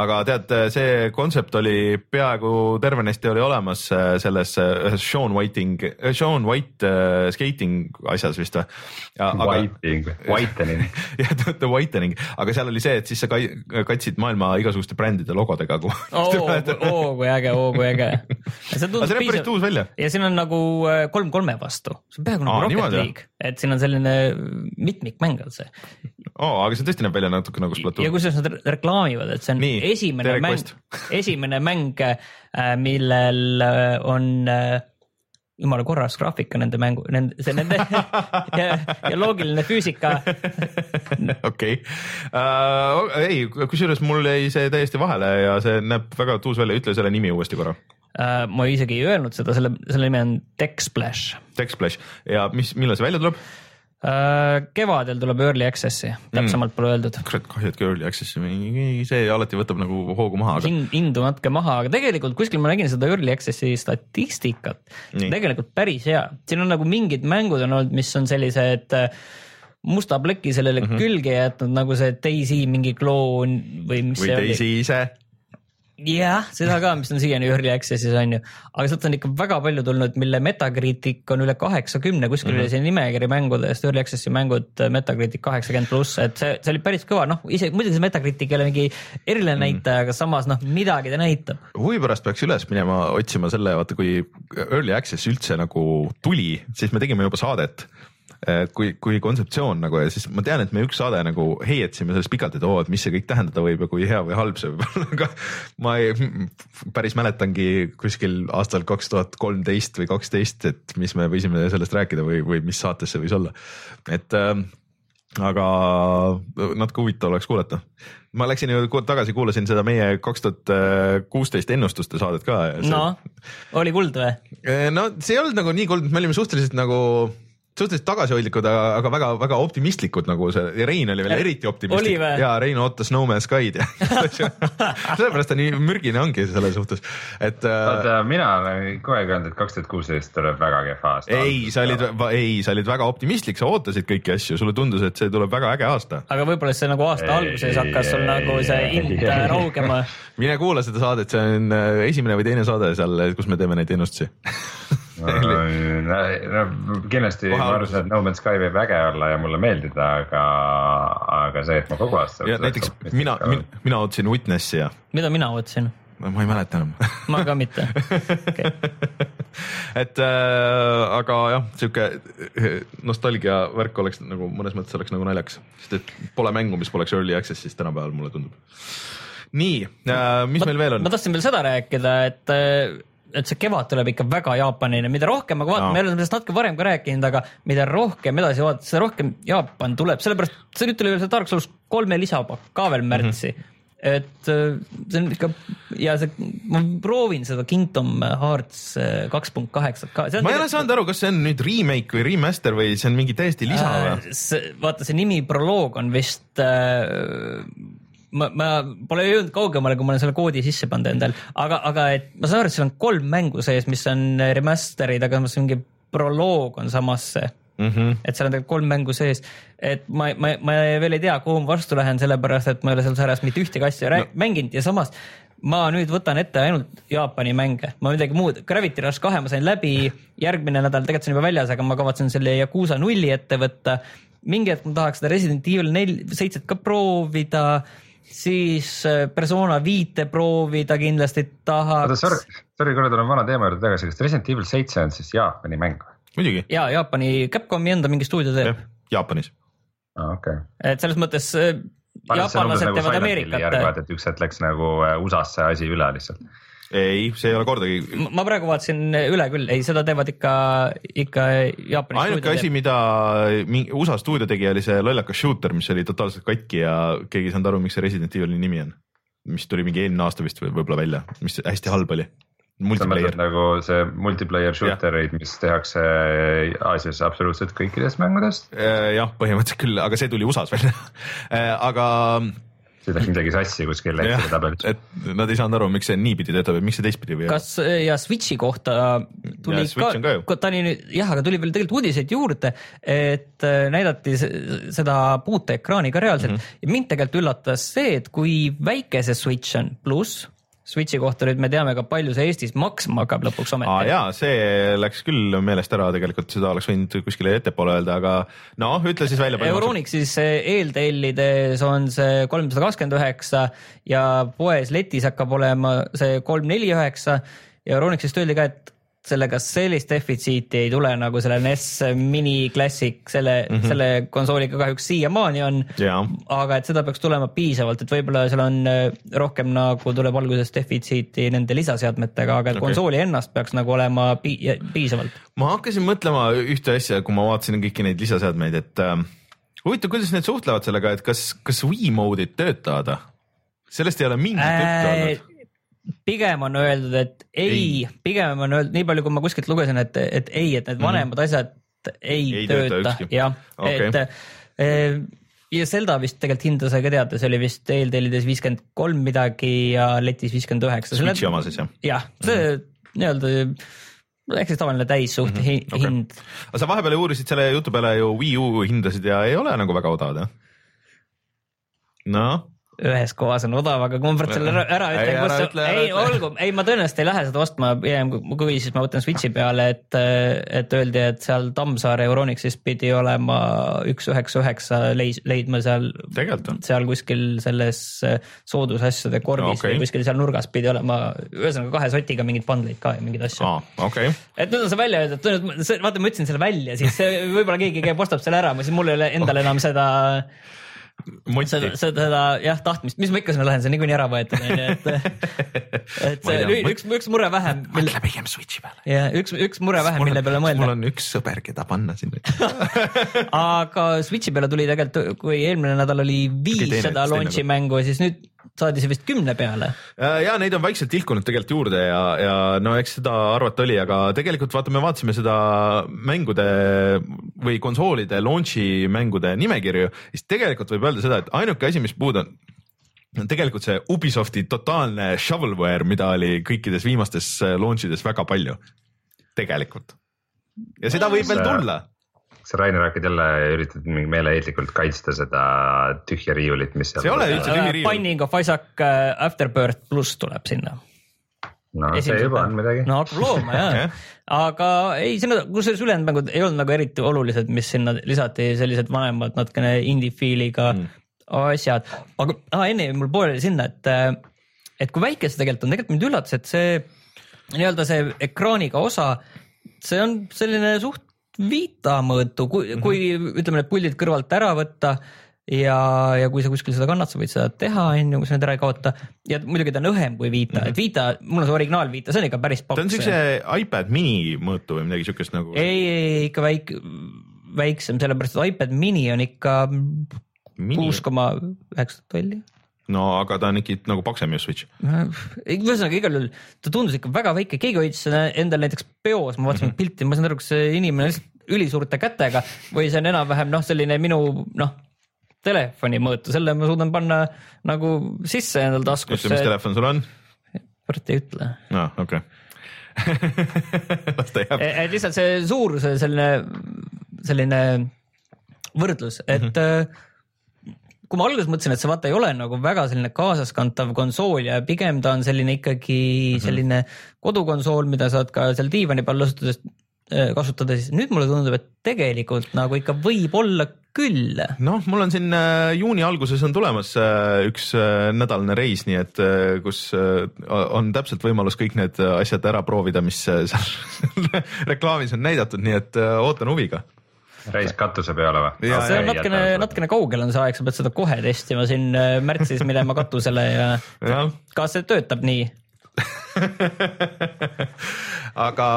Aga tead, see kontsept oli peaaegu tervenesti oli olemas äh, selles äh, ühes Sean Whiting, Sean White äh, skating asjas vist või? Whitening, whitening. jah, The Whitening, aga seal oli see, et siis sa katsid maailma igasuguste brändide logodega. <laughs> oo, <laughs> oo kui äge, oo kui äge. <laughs> see aga tundub see näeb päris uus välja. ja siin on nagu äh, kolm kolme vastu, see on peaaegu Aa, nagu Rocket League, et siin on selline mitmikmäng on see. oo, aga see tõesti näeb välja natuke nagu ja Splatoon. kusjuures nad re- reklaamivad, et see on Nii, esimene mäng <laughs> esimene mäng, millel äh, on äh, jumala korras graafika nende mängu, nende, see nende <laughs> ja, ja loogiline füüsika. <laughs> okei, ei, kusjuures mul jäi see täiesti vahele ja see näeb väga tuus välja, ütle selle nimi uuesti korra. Äh, ma isegi ei öelnud seda, selle, selle nimi on Techsplash. Techsplash ja mis, millal see välja tuleb? kevadel tuleb Early Access'i, täpsemalt pole öeldud. kurat, kahju, et Early Access'i, see alati võtab nagu hoogu maha, aga hind, hindu natuke maha, aga tegelikult kuskil ma nägin seda Early Access'i statistikat, tegelikult päris hea, siin on nagu mingid mängud on olnud, mis on sellised äh, musta pleki sellele mm. -hmm. külge jätnud, nagu see Daisy mingi kloon või mis või see oli. Daisy ise. jah, seda ka, mis on siiani Early Access'is on ju, aga sealt on ikka väga palju tulnud, mille Metacritic on üle kaheksakümne, kuskil mm -hmm. oli see nimekiri mängudest, Early Access'i mängud Metacritic kaheksakümmend pluss, et see, see oli päris kõva, noh ise muidugi see Metacritic ei ole mingi eriline näitaja, aga samas noh, midagi ta näitab. huvi pärast peaks üles minema otsima selle, vaata kui Early Access üldse nagu tuli, siis me tegime juba saadet. kui, kui kontseptsioon nagu ja siis ma tean, et me üks saade nagu heietsime sellest pikalt, et oo, et mis see kõik tähendada võib ja kui hea või halb see võib <laughs> olla, aga ma ei päris mäletangi kuskil aastal kaks tuhat kolmteist või kaksteist, et mis me võisime sellest rääkida või, või mis saates see võis olla, et äh, aga natuke huvitav oleks kuulata. ma läksin ju tagasi, kuulasin seda meie kaks tuhat kuusteist ennustuste saadet ka see, no oli kuld või? no see ei olnud nagu nii kuldne, me olime suhteliselt nagu suhteliselt tagasihoidlikud, aga, aga väga-väga optimistlikud nagu see ja Rein oli veel eriti optimistlik ja Rein ootas No Man's Sky'd ja <laughs> <laughs> sellepärast ta nii mürgine ongi selle suhtes, et äh, vaata, mina olen kogu aeg öelnud, et kaks tuhat kuusteist tuleb väga kehv aasta. ei, sa olid, ei, sa olid väga optimistlik, sa ootasid kõiki asju, sulle tundus, et see tuleb väga äge aasta. aga võib-olla see nagu aasta Ei, alguses hakkas sul nagu see hind raugema. <laughs> mine kuula seda saadet, see on äh, esimene või teine saade seal, kus me teeme neid ennustusi. <laughs> no, no, kindlasti Kohe ma arvasin, et No Man's Sky võib äge olla ja mulle meeldida, aga, aga see, et ma kogu aasta. ja näiteks mina, mina, mina ootasin Witnessi ja mida mina ootasin? ma ei mäleta enam <laughs> ma ka mitte okay. <laughs> et äh, aga jah, sihuke nostalgia värk oleks nagu mõnes mõttes oleks nagu naljakas, sest et pole mängu, mis poleks early access'is tänapäeval, mulle tundub. nii äh,, mis ma, meil veel on ma? tahtsin veel seda rääkida, et et see kevad tuleb ikka väga jaapanine, mida rohkem, aga vaata Jaa. no., me oleme sellest natuke varem ka rääkinud, aga mida rohkem edasi vaadata, seda rohkem Jaapan tuleb, sellepärast see nüüd tuli veel see Dark Souls kolme lisapakk ka veel märtsi mm. -hmm. et äh, see on ikka ja see, ma proovin seda Kingdom Hearts äh, kaks punkt kaheksat ka. ma ei ole saanud aru, kas see on nüüd remake või remaster või see on mingi täiesti lisa või? see, vaata see nimi proloog on vist äh, ma, ma pole jõudnud kaugemale, kui ma olen selle koodi sisse pannud endal, aga, aga et ma saan aru, et seal on kolm mängu sees, mis on remaster'id, aga samas mingi proloog on samas see Mm -hmm. et seal on tegelikult kolm mängu sees, et ma, ma, ma veel ei tea, kuhu ma vastu lähen, sellepärast et ma ei ole seal sarjas mitte ühtegi asja no. mänginud. Ja samas ma nüüd võtan ette ainult Jaapani mänge, ma midagi muud, Gravity Rush kahe ma sain läbi, järgmine nädal tegelikult see on juba väljas, aga ma kavatsen selle Yakuusa nulli ette võtta. mingi hetk ma tahaks seda Resident Evil nel-, seitset ka proovida, siis äh, Persona viite proovida kindlasti oota, tahaks sorry, sorry, korra tulen vana teema juurde tagasi, kas Resident Evil seitse on siis Jaapani mäng? muidugi, ja Jaapani Capcomi enda mingi stuudio teeb jah, Jaapanis. okei. et selles mõttes äh, jaapanlased nagu teevad Ameerikat. et üks hetk läks nagu äh, USA-sse asi üle lihtsalt. ei, see ei ole kordagi, ma praegu vaatasin üle küll, ei seda teevad ikka, ikka Jaapani ainuke asi, mida mi- USA stuudio tegi, oli see lollakas shooter, mis oli totaalselt katki ja keegi ei saanud aru, miks see Resident Evil'i nimi on. mis tuli mingi eelmine aasta vist või võib-olla välja, mis hästi halb oli. multiplayer, nagu see multiplayer shooter eid, mis tehakse Aasias absoluutselt kõikidest mängudest. jah, põhimõtteliselt küll, aga see tuli USA-s välja. <laughs> aga siis läks midagi sassi kuskil jah Exceli, tabelis. et nad ei saanud aru, miks see niipidi töötab ja miks see teistpidi või? kas ja Switchi kohta tuli Ja Switch on ka ju. ta oli nüüd jah, aga tuli veel tegelikult uudiseid juurde, et äh, näidati se- seda puuteekraani ka reaalselt mm. -hmm. ja mind tegelikult üllatas see, et kui väike see Switch on, pluss Switchi kohta nüüd me teame ka palju see Eestis maksma hakkab lõpuks ometi. jaa, see läks küll meelest ära, tegelikult seda oleks võinud kuskile ettepoole öelda, aga noh, ütle siis välja. Euronixis eeltellides on see kolmsada kakskümmend üheksa ja poes letis hakkab olema see kolm neli üheksa ja Euronixist öeldi ka, et sellega sellist defitsiiti ei tule nagu selle NES Mini Classic, selle mm. -hmm. selle konsooliga kahjuks siiamaani on. jaa, aga et seda peaks tulema piisavalt, et võib-olla seal on äh, rohkem nagu tuleb alguses defitsiiti nende lisaseadmetega, aga okay. konsooli ennast peaks nagu olema pi piisavalt. ma hakkasin mõtlema ühte asja, kui ma vaatasin kõiki neid lisaseadmeid, et äh, huvitav, kuidas need suhtlevad sellega, et kas, kas Wii mode'id töötavad? sellest ei ole mingit juttu Äh, olnud. Pigem on öeldud, et ei, Ei., pigem on öeldud, nii palju, kui ma kuskilt lugesin, et, et ei, et need vanemad asjad ei, Mhm. Ei tööta jah et eh, ja Zelda vist tegelikult hinda sai ka teada, see oli vist eeltellides viiskümmend kolm midagi ja letis viiskümmend üheksa. Switchi oma siis jah? jah, see nii-öelda ehk siis tavaline täissuht mm -hmm. Mhm. okei. hind. aga sa vahepeal uurisid selle jutu peale ju Wii U hindasid ja ei ole nagu väga odavad jah? noh, ühes kohas on odav, aga kui ma praegu selle ära, ära ära kus ütle, ei ütle. olgu, ei ma tõenäoliselt ei lähe seda ostma, pigem kui- siis ma võtan Switchi peale, et, et öeldi, et seal Tammsaare Euronixis pidi olema üks üheksa üheksa leis-, leidma seal, seal kuskil selles äh, soodusasjade kordis Okei. okay. või kuskil seal nurgas pidi olema, ühesõnaga kahe sotiga mingeid bundleid ka ja mingeid asju okei okay., et nüüd on see välja öeldud, vaata, ma ütlesin selle välja, siis see- võib-olla keegi käib, ostab selle ära, siis mul ei ole endal enam seda Monti seda, seda jah tahtmist, mis ma ikka sinna lähen, see on niikuinii ära võetud onju, et, <laughs> et ei see tea, üks, üks mure vähem, mille mõtle pigem Switchi peale. ja üks, üks mure vähem, mille peale mul mõelda, on üks sõber, keda panna sinna. <laughs> aga Switchi peale tuli tegelikult, kui eelmine nädal oli viissada launch'i mängu, siis nüüd saadi see vist kümne peale. ja neid on vaikselt tilkunud tegelikult juurde ja, ja no eks seda arvata oli, aga tegelikult vaata, me vaatasime seda mängude või konsoolide launch'i mängude nimekirju, siis tegelikult võib öelda seda, et ainuke asi, mis puudu on, on tegelikult see Ubisofti totaalne shovelware, mida oli kõikides viimastes äh, launch ides väga palju. tegelikult. ja seda võib veel tulla. Kas Rainer hakkad jälle üritad mingi meeleheitlikult kaitsta seda tühja riiulit, mis seal See ei ole üldse tühi riiul. Binding of Isaac äh, Afterbirth pluss tuleb sinna. no see juba on midagi no.. hakkab looma <laughs> Jah. aga ei, sinna, kusjuures ülejäänud mängud ei olnud nagu eriti olulised, mis sinna lisati, sellised vanemad natukene indie feel'iga mm. asjad, aga ah, enne jäi mul pooleli sinna, et, et kui väike see tegelikult on, tegelikult mind üllatas, et see nii-öelda see ekraaniga osa, see on selline suht Vita mõõtu, kui mm, -hmm. kui ütleme, need puldid kõrvalt ära võtta ja, ja kui sa kuskil seda kannad, sa võid seda teha, on ju, kui sa need ära ei kaota ja muidugi ta on õhem kui Vita mm, -hmm. et Vita, mul on see originaal Vita, see on ikka päris ta on paks. siukse iPad mini mõõtu või midagi siukest nagu. ei, ei ikka väike, väiksem, sellepärast et iPad mini on ikka kuus koma üheksa tolli. No aga ta on ikka nagu paksem ju Switch. ühesõnaga igal juhul ta tundus ikka väga väike, keegi hoidis seda endal näiteks peos, ma vaatasin mm -hmm. pilti, ma saan aru, kas see inimene lihtsalt ülisuurte kätega või see on enam-vähem noh, selline minu noh, telefoni mõõtu, selle ma suudan panna nagu sisse endal ütle, mis taskusse. telefon sul on? kurat ei ütle. aa, okei. <laughs> las ta jääb. et lihtsalt see suuruse selline, selline võrdlus, et mm -hmm. Kui ma alguses mõtlesin, et see vaata ei ole nagu väga selline kaasaskantav konsool ja pigem ta on selline ikkagi selline kodukonsool, mida saad ka seal diivani peal kasutades, kasutada, siis nüüd mulle tundub, et tegelikult nagu ikka võib olla küll. noh, mul on siin äh, juuni alguses on tulemas äh, üks äh, nädalane reis, nii et äh, kus äh, on täpselt võimalus kõik need äh, asjad ära proovida, mis äh, seal <laughs> reklaamis on näidatud, nii et äh, ootan huviga. Reis katuse peale või? Jaa, see on natukene, natukene kaugel on see aeg, sa pead seda kohe testima siin äh, märtsis minema katusele ja jah, kas see töötab nii? <laughs> aga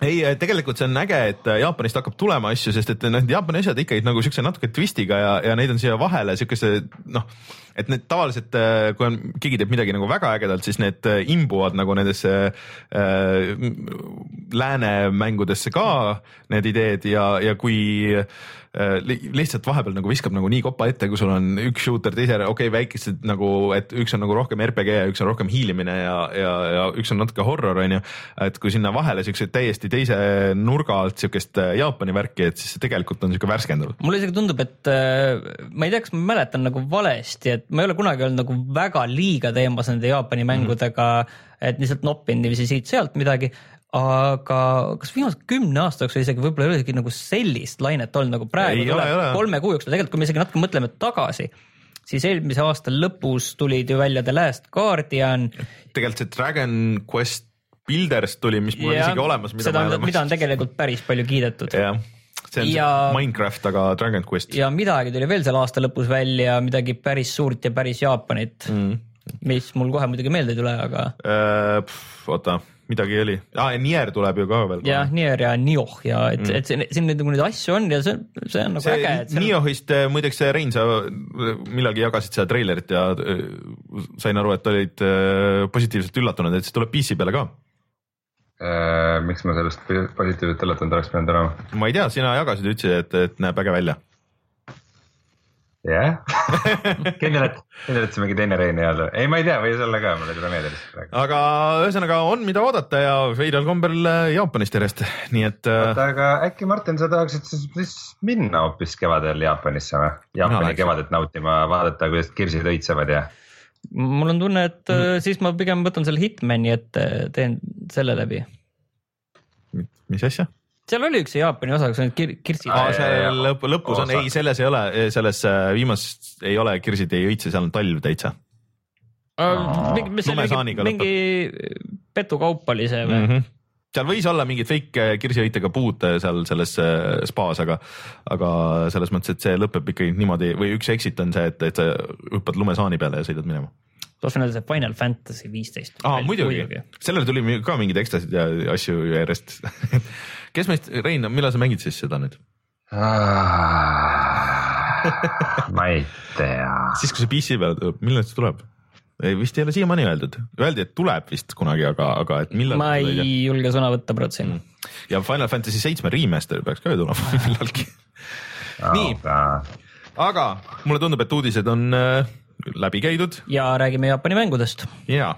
ei, tegelikult see on äge, et Jaapanist hakkab tulema asju, sest et need Jaapani asjad ikkagi nagu siukse natuke twistiga ja, ja neid on siia vahele siukese noh, et need tavaliselt, kui on, keegi teeb midagi nagu väga ägedalt, siis need äh, imbuvad nagu nendesse äh, lääne mängudesse ka need ideed ja, ja kui äh, li- lihtsalt vahepeal nagu viskab nagu nii kopa ette, kui sul on üks shooter teisele, okei okay,, väikesed nagu, et üks on nagu rohkem RPG ja üks on rohkem hiilimine ja, ja, ja üks on natuke horror on ju. et kui sinna vahele siukseid täiesti teise nurga alt siukest äh, Jaapani värki, et siis see tegelikult on siuke värskendav. mulle isegi tundub, et äh, ma ei tea, kas ma mäletan nagu valesti, et ma ei ole kunagi olnud nagu väga liiga teemas nende Jaapani mängudega mm, -hmm. et lihtsalt noppin niiviisi siit-sealt midagi. aga kas viimase kümne aasta jooksul isegi võib-olla ei ole isegi nagu sellist lainet olnud nagu praegu Ei ei ole. kolme kuu jooksul, tegelikult kui me isegi natuke mõtleme tagasi, siis eelmise aasta lõpus tulid ju välja The Last Guardian. tegelikult see Dragon Quest Builders tuli, mis mul on isegi olemas, mida seda mida on tegelikult päris palju kiidetud. jah, see on ja... Minecraft, aga Dragon Quest. ja midagi tuli veel selle aasta lõpus välja, midagi päris suurt ja päris Jaapanit mm., mis mul kohe muidugi meelde ei tule, aga Äh, oota, midagi oli ah,, Nier tuleb ju ka veel. jah, Nier ja Nioh ja et mm., et see- siin neid nagu neid asju on ja see, see on nagu see äge, on, Niohist äh, muideks, Rein, sa millalgi jagasid seda treilerit ja äh, sain aru, et olid äh, positiivselt üllatunud, et see tuleb PC peale ka. Äh, miks ma sellest positiivselt üllatunud oleks pidanud olema? ma ei tea, sina jagasid, ütlesid, et, et näeb äge välja. jah, <laughs> kindel, et, kindel, et see mingi teine Rein ei olnud, ei, ma ei tea, võis olla ka, mulle meelde lihtsalt praegu. aga ühesõnaga on, mida oodata ja veidral kombel äh, Jaapanist järjest, nii et äh, oota, aga äkki Martin, sa tahaksid siis, minna hoopis kevadel Jaapanisse või? Jaapani kevadet nautima, vaadata, kuidas kirsid õitsevad ja. Mul on tunne, et mm. siis ma pigem võtan selle Hitmani ette, teen selle läbi. mis asja? seal oli üks Jaapani osa, kus olid kir kirsid Aa, seal lõpp, lõpus on, ei, selles ei ole, selles äh, viimases ei ole kirsid ei õitse, seal on talv täitsa mingi, Lumesaaniga mingi, mingi petukaup oli see või mm? -hmm. Seal võis olla mingid fake äh, kirsiõitega puud äh, seal selles äh, spaas, aga, aga selles mõttes, et see lõpeb ikkagi niimoodi või üks exit on see, et, et sa hüppad lumesaani peale ja sõidad minema. tahtsin öelda see Final Fantasy viisteist. aa, muidugi, muidugi., sellele tuli ka mingeid ekstasid ja asju järjest. <laughs> kes meist, Rein, millal sa mängid siis seda nüüd? <laughs> ma ei tea. siis, kui see PC peale tuleb, millal see tuleb? Vist ei ole siiamaani öeldud, öeldi, et tuleb vist kunagi, aga, aga et millal. ma ei julge sõna võtta praegu siin mm.. ja Final Fantasy seitsme remaster peaks ka ju tulema <laughs> millalgi. Nii. aga mulle tundub, et uudised on äh, läbi käidud ja räägime Jaapani mängudest. ja.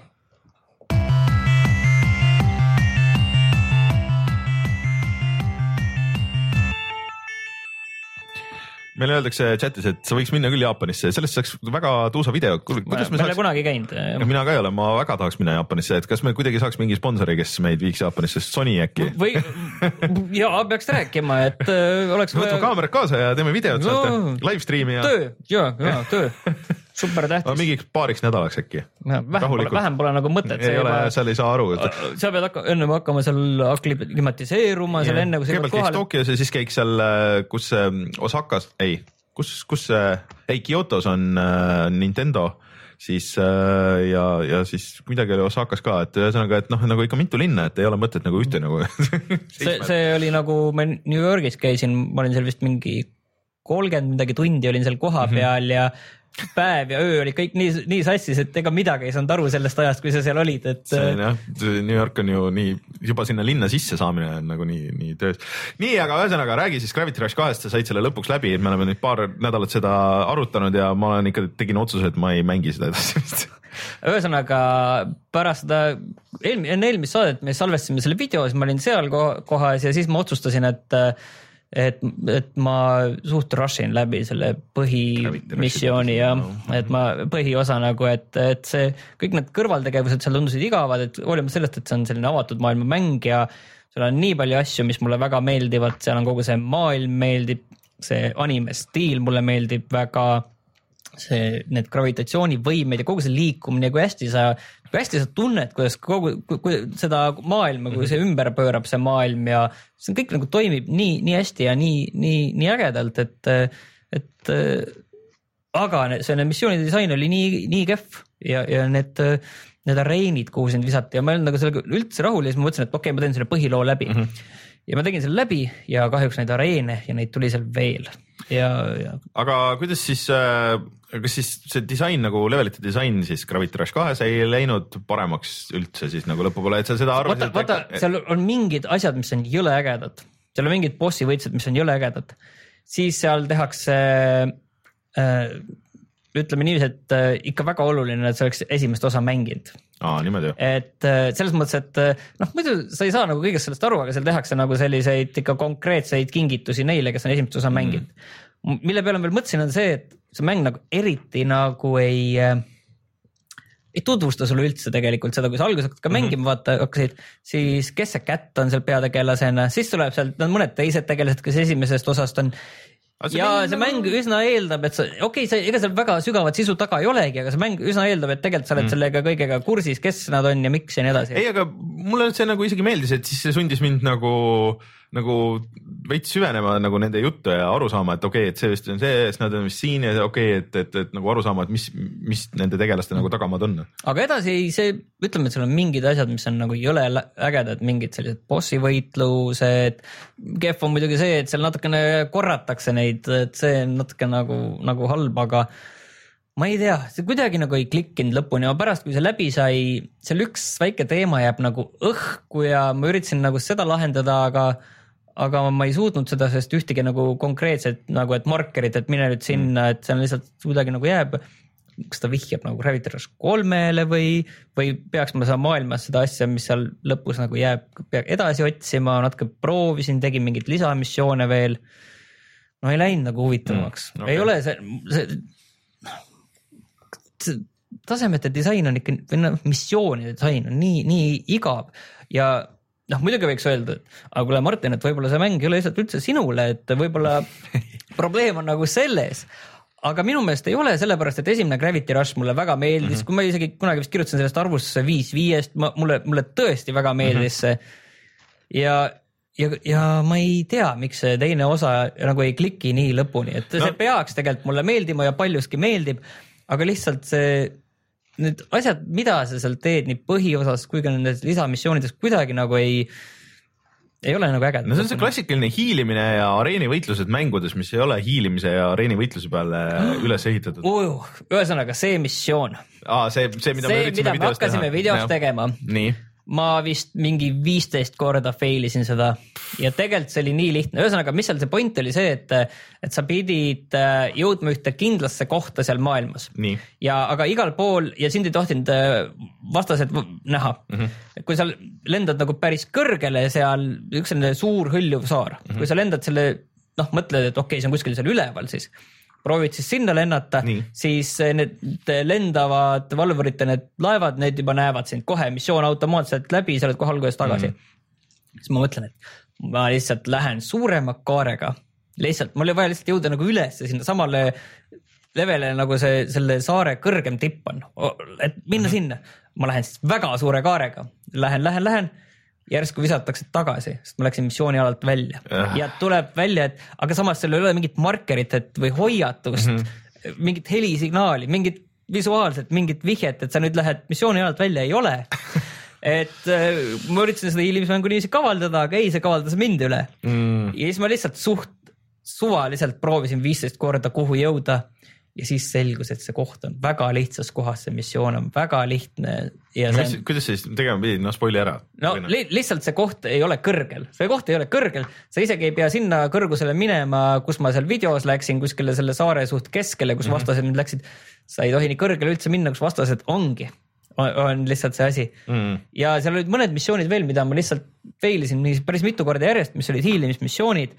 Meile öeldakse chatis, et sa võiks minna küll Jaapanisse, sellest saaks väga tuusa video, ma ei ole kunagi käinud. mina ka ei ole, ma väga tahaks minna Jaapanisse, et kas me kuidagi saaks mingi sponsori, kes meid viiks Jaapanisse, Sony äkki? või ja peaks rääkima, et äh, oleks võtame kaamerad kaasa ja teeme videot No. sealt, live stream'i ja töö. Ja, ja töö <laughs> <laughs> super no, tähtis. mingiks paariks nädalaks äkki. vähem pole, rahulikult. vähem pole nagu mõtet. ei ole, seal ei saa aru. sa pead hakka, ennem hakkama seal aklimatiseeruma seal enne kui sa jõuad kohale. Tokyos ja siis käiks seal, kus see Osakas, ei, kus, kus see, ei Kyotos on äh, Nintendo siis äh, ja, ja siis midagi oli Osakas ka, et ühesõnaga, et noh, nagu ikka mitu linna, et ei ole mõtet nagu ühte nagu. <laughs> see, see oli nagu ma New Yorgis käisin, ma olin seal vist mingi kolmkümmend midagi tundi olin seal kohapeal ja päev ja öö olid kõik nii, nii sassis, et ega midagi ei saanud aru sellest ajast, kui sa seal olid, et see on jah, New York on ju nii, juba sinna linna sisse saamine on nagu nii, nii töös. nii, aga ühesõnaga räägi siis Gravity Rush kahest, sa said selle lõpuks läbi, et me oleme nüüd paar nädalat seda arutanud ja ma olen ikka, tegin otsuse, et ma ei mängi seda edasi vist. <laughs> ühesõnaga pärast seda eelmi-, enne eelmist saadet me salvestasime selle video, siis ma olin seal ko- kohas ja siis ma otsustasin, et et, et ma suht rush in läbi selle põhimissiooni ja et ma põhiosa nagu, et, et see kõik need kõrvaltegevused seal tundusid igavad, et hoolimata sellest, et see on selline avatud maailma mäng ja seal on nii palju asju, mis mulle väga meeldivad, seal on kogu see maailm meeldib, see anime stiil mulle meeldib väga see, need gravitatsioonivõimed ja kogu see liikumine, kui hästi sa kui hästi sa tunned, kuidas kogu ku, ku, seda maailma, kui see ümber pöörab, see maailm ja see kõik nagu toimib nii, nii hästi ja nii, nii, nii ägedalt, et, et äh, aga selle missioonide disain oli nii, nii kehv ja, ja need, need areenid, kuhu sind visati ja ma ei olnud nagu sellega üldse rahul ja siis ma mõtlesin, et okei okay,, ma teen selle põhiloo läbi mm. -hmm. ja ma tegin selle läbi ja kahjuks neid areene ja neid tuli seal veel ja, ja aga kuidas siis, kas siis see disain nagu levelite disain siis Gravity Rush kahes ei läinud paremaks üldse siis nagu lõpupoole, et sa seda vaata, arvasid, vaata, seal on mingid asjad, mis on jõle ägedad, seal on mingid bossi võitlused, mis on jõle ägedad, siis seal tehakse äh, ütleme niiviisi, et äh, ikka väga oluline, et sa oleks esimest osa mänginud, aa niimoodi, et äh, selles mõttes, et äh, noh, muidu sa ei saa nagu kõigest sellest aru, aga seal tehakse nagu selliseid ikka konkreetseid kingitusi neile, kes on esimest osa mänginud mm.. mille peale ma veel mõtlesin, on see, et see mäng nagu eriti nagu ei äh, ei tutvusta sulle üldse tegelikult seda, kui sa alguses hakkad ka mängima mm, -hmm. vaata hakkasid, siis kes see Cat on seal peategelasena, siis tuleb sealt no, mõned teised tegelased, kes esimesest osast on. See ja mäng see nagu- mäng üsna eeldab, et sa, okei okay,, sa, ega seal väga sügavat sisu taga ei olegi, aga see mäng üsna eeldab, et tegelikult sa oled mm. sellega kõigega kursis, kes nad on ja miks ja nii edasi. ei, aga mulle see nagu isegi meeldis, et siis see sundis mind nagu, nagu veits süvenema nagu nende juttu ja aru saama, et okei okay,, et see vist on see, siis nad on vist siin ja okei okay,, et, et, et nagu aru saama, et mis, mis nende tegelaste nagu tagamaad on. aga edasi see, ütleme, et seal on mingid asjad, mis on nagu jõle ägedad, mingid sellised bossi võitlused. kehv on muidugi see, et seal natukene korratakse neid, et see on natuke nagu, nagu halb, aga ma ei tea, see kuidagi nagu ei klikkinud lõpuni, aga pärast, kui see läbi sai, seal üks väike teema jääb nagu õhku ja ma üritasin nagu seda lahendada, aga aga ma ei suutnud seda, sest ühtegi nagu konkreetset nagu, et markerit, et mine nüüd sinna, et see on lihtsalt kuidagi nagu jääb kas ta vihjab nagu Gravity Rush kolmele või, või peaks ma seal maailmas seda asja, mis seal lõpus nagu jääb, edasi otsima, natuke proovisin, tegin mingeid lisamissioone veel. no ei läinud nagu huvitavamaks Mm, mm,, okay. ei ole see, see, see tasemete disain on ikka või noh, missioonide disain on nii, nii igav ja noh, muidugi võiks öelda, et aga kuule, Martin, et võib-olla see mäng ei ole lihtsalt üldse sinule, et võib-olla <laughs> probleem on nagu selles aga minu meelest ei ole, sellepärast et esimene Gravity Rush mulle väga meeldis mm, -hmm. kui ma isegi kunagi vist kirjutasin sellest arvustusse viis viiest, mulle, mulle tõesti väga meeldis see mm. -hmm. ja, ja, ja ma ei tea, miks see teine osa nagu ei kliki nii lõpuni, et no. see peaks tegelikult mulle meeldima ja paljuski meeldib, aga lihtsalt see, need asjad, mida sa seal teed nii põhiosas kui ka nendes lisamissioonides kuidagi nagu ei, ei ole nagu ägedad. no see on see klassikaline hiilimine ja areenivõitlused mängudes, mis ei ole hiilimise ja areenivõitluse peale <gasps> üles ehitatud. uh,. ühesõnaga see missioon, aa, see, see, mida me see, üritasime me videos hakkasime teha. videos Jah. tegema, nii, ma vist mingi viisteist korda fail isin seda ja tegelikult see oli nii lihtne, ühesõnaga, mis seal see point oli see, et, et sa pidid äh, jõudma ühte kindlasse kohta seal maailmas ja aga igal pool ja sind ei tohtinud äh, vastased näha mm. -hmm. kui sa lendad nagu päris kõrgele seal, üks selline suur hõljuv saar mm. -hmm. kui sa lendad selle, noh, mõtled, et okei okay,, see on kuskil seal üleval, siis proovid siis sinna lennata siis äh, need lendavad valvurite need laevad, need juba näevad sind kohe, missioon automaatselt läbi, sa oled kohe alguses tagasi mm. -hmm. siis ma mõtlen, et ma lihtsalt lähen suurema kaarega, lihtsalt mul oli vaja lihtsalt jõuda nagu ülesse sinna samale levele nagu see selle saare kõrgem tipp on, et minna mm -hmm. sinna. ma lähen siis väga suure kaarega, lähen, lähen, lähen, järsku visatakse tagasi, sest ma läksin missioonialalt välja Ah. ja tuleb välja, et aga samas seal ei ole mingit markerit, et või hoiatust mm, -hmm. mingit helisignaali, mingit visuaalset, mingit vihjet, et sa nüüd lähed missioonialalt välja, ei ole et äh, ma üritasin seda hiilimismängu niiviisi kavaldada, aga ei, see kavaldas mind üle mm. ja siis ma lihtsalt suht suvaliselt proovisin viisteist korda, kuhu jõuda ja siis selgus, et see koht on väga lihtsas kohas, see missioon on väga lihtne ja see on kuidas sa siis tegema pidid, noh spoil'i ära. no li lihtsalt see koht ei ole kõrgel, see koht ei ole kõrgel, sa isegi ei pea sinna kõrgusele minema, kus ma seal videos läksin kuskile selle saare suht keskele, kus vastased nüüd läksid. sa ei tohi nii kõrgele üldse minna, kus vastased ongi, on lihtsalt see asi mm.. ja seal olid mõned missioonid veel, mida ma lihtsalt fail isin päris mitu korda järjest, mis olid hiilimismissioonid.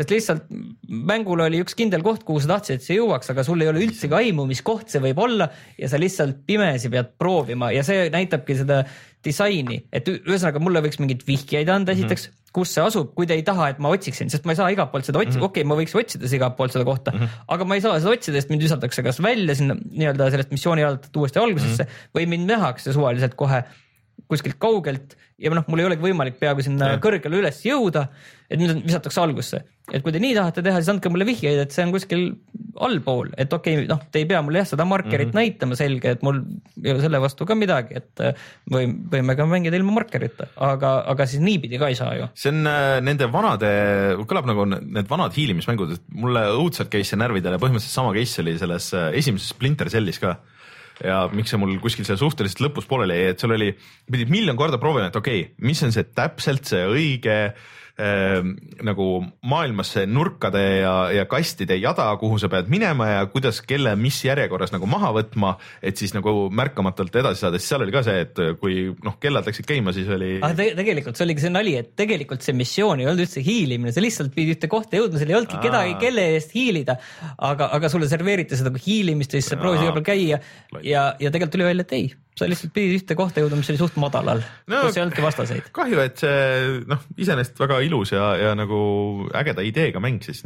Sest lihtsalt mängul oli üks kindel koht, kuhu sa tahtsid, et see jõuaks, aga sul ei ole üldsegi aimu, mis koht see võib olla ja sa lihtsalt pimesi pead proovima ja see näitabki seda disaini, et ühesõnaga mulle võiks mingeid vihjeid anda esiteks mm, -hmm. kus see asub, kui te ei taha, et ma otsiksin, sest ma ei saa igalt poolt seda otsida mm -hmm., okei okay,, ma võiks otsida igalt poolt seda kohta mm, -hmm. aga ma ei saa seda otsida, sest mind visatakse kas välja sinna nii-öelda sellest missiooni alt uuesti algusesse mm -hmm. või mind nähakse suvaliselt kohe kuskilt kaugelt ja noh, mul ei olegi võimalik peaaegu sinna Jah. kõrgele üles jõuda, et mind visatakse algusse. et kui te nii tahate teha, siis andke mulle vihjeid, et see on kuskil allpool, et okei okay,, noh, te ei pea mulle jah seda markerit mm -hmm. näitama selge, et mul ei ole selle vastu ka midagi, et äh, või võime ka mängida ilma markerita, aga, aga siis niipidi ka ei saa ju. see on äh, nende vanade, kõlab nagu need vanad hiilimismängud, et mulle õudselt käis see närvidele, põhimõtteliselt sama case oli selles äh, esimeses Splinter Cellis ka ja miks see mul kuskil seal suhteliselt lõpus pooleli jäi, et sul oli, pidid miljon korda proovima, et okei okay,, mis on see täpselt see õige äh, nagu maailmas see nurkade ja, ja kastide jada, kuhu sa pead minema ja kuidas, kelle, mis järjekorras nagu maha võtma, et siis nagu märkamatult edasi saada, sest seal oli ka see, et kui noh, kellad läksid käima, siis oli aga te, tegelikult see oligi see nali, et tegelikult see missioon ei olnud üldse hiilimine, sa lihtsalt pidid ühte kohta jõudma, seal ei olnudki kedagi, kelle eest hiilida. aga, aga sulle serveeriti seda kui hiilimist ja siis sa proovisid igal pool käia ja, ja tegelikult tuli välja, et ei, sa lihtsalt pidid ühte kohta jõudma, mis oli suht madalal No, no, kus ei olnudki vastaseid. kahju, et see noh, iseenesest väga ilus ja, ja nagu ägeda ideega mäng siis.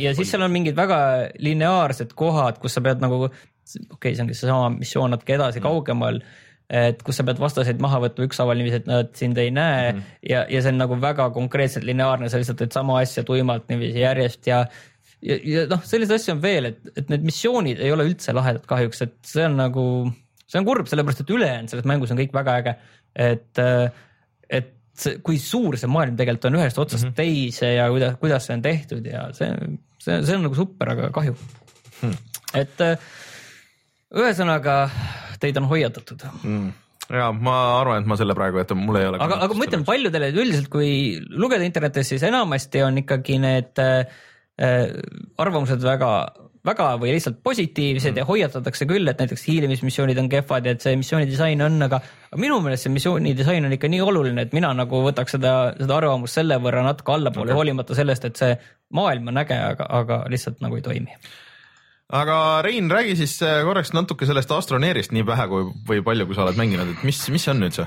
ja siis seal on mingid väga lineaarsed kohad, kus sa pead nagu, okei okay,, see ongi seesama missioon natuke edasi mm. kaugemal et kus sa pead vastaseid maha võtma ükshaaval niiviisi, et nad sind ei näe mm. ja, ja see on nagu väga konkreetselt lineaarne, sa lihtsalt teed sama asja tuimalt niiviisi järjest ja ja, ja noh, selliseid asju on veel, et, et need missioonid ei ole üldse lahedad kahjuks, et see on nagu, see on kurb, sellepärast et ülejäänud selles mängus on kõik väga äge. et, et see, kui suur see maailm tegelikult on ühest otsast mm -hmm. teise ja kuidas, kuidas see on tehtud ja see, see, see on nagu super, aga kahju hmm.. et äh, ühesõnaga teid on hoiatatud mm. ja ma arvan, et ma selle praegu jätan, mul ei ole. aga, aga ma ütlen paljudele, et üldiselt kui lugeda internetis, siis enamasti on ikkagi need äh, arvamused väga väga või lihtsalt positiivsed mm. ja hoiatatakse küll, et näiteks hiilimismissioonid on kehvad ja et see missiooni disain on, aga minu meelest see missiooni disain on ikka nii oluline, et mina nagu võtaks seda, seda arvamust selle võrra natuke allapoole okay., hoolimata sellest, et see maailm on äge, aga, aga lihtsalt nagu ei toimi aga Rein, räägi siis äh, korraks natuke sellest Astroneerist nii vähe kui, või palju, kui sa oled mänginud, et mis, mis see on üldse?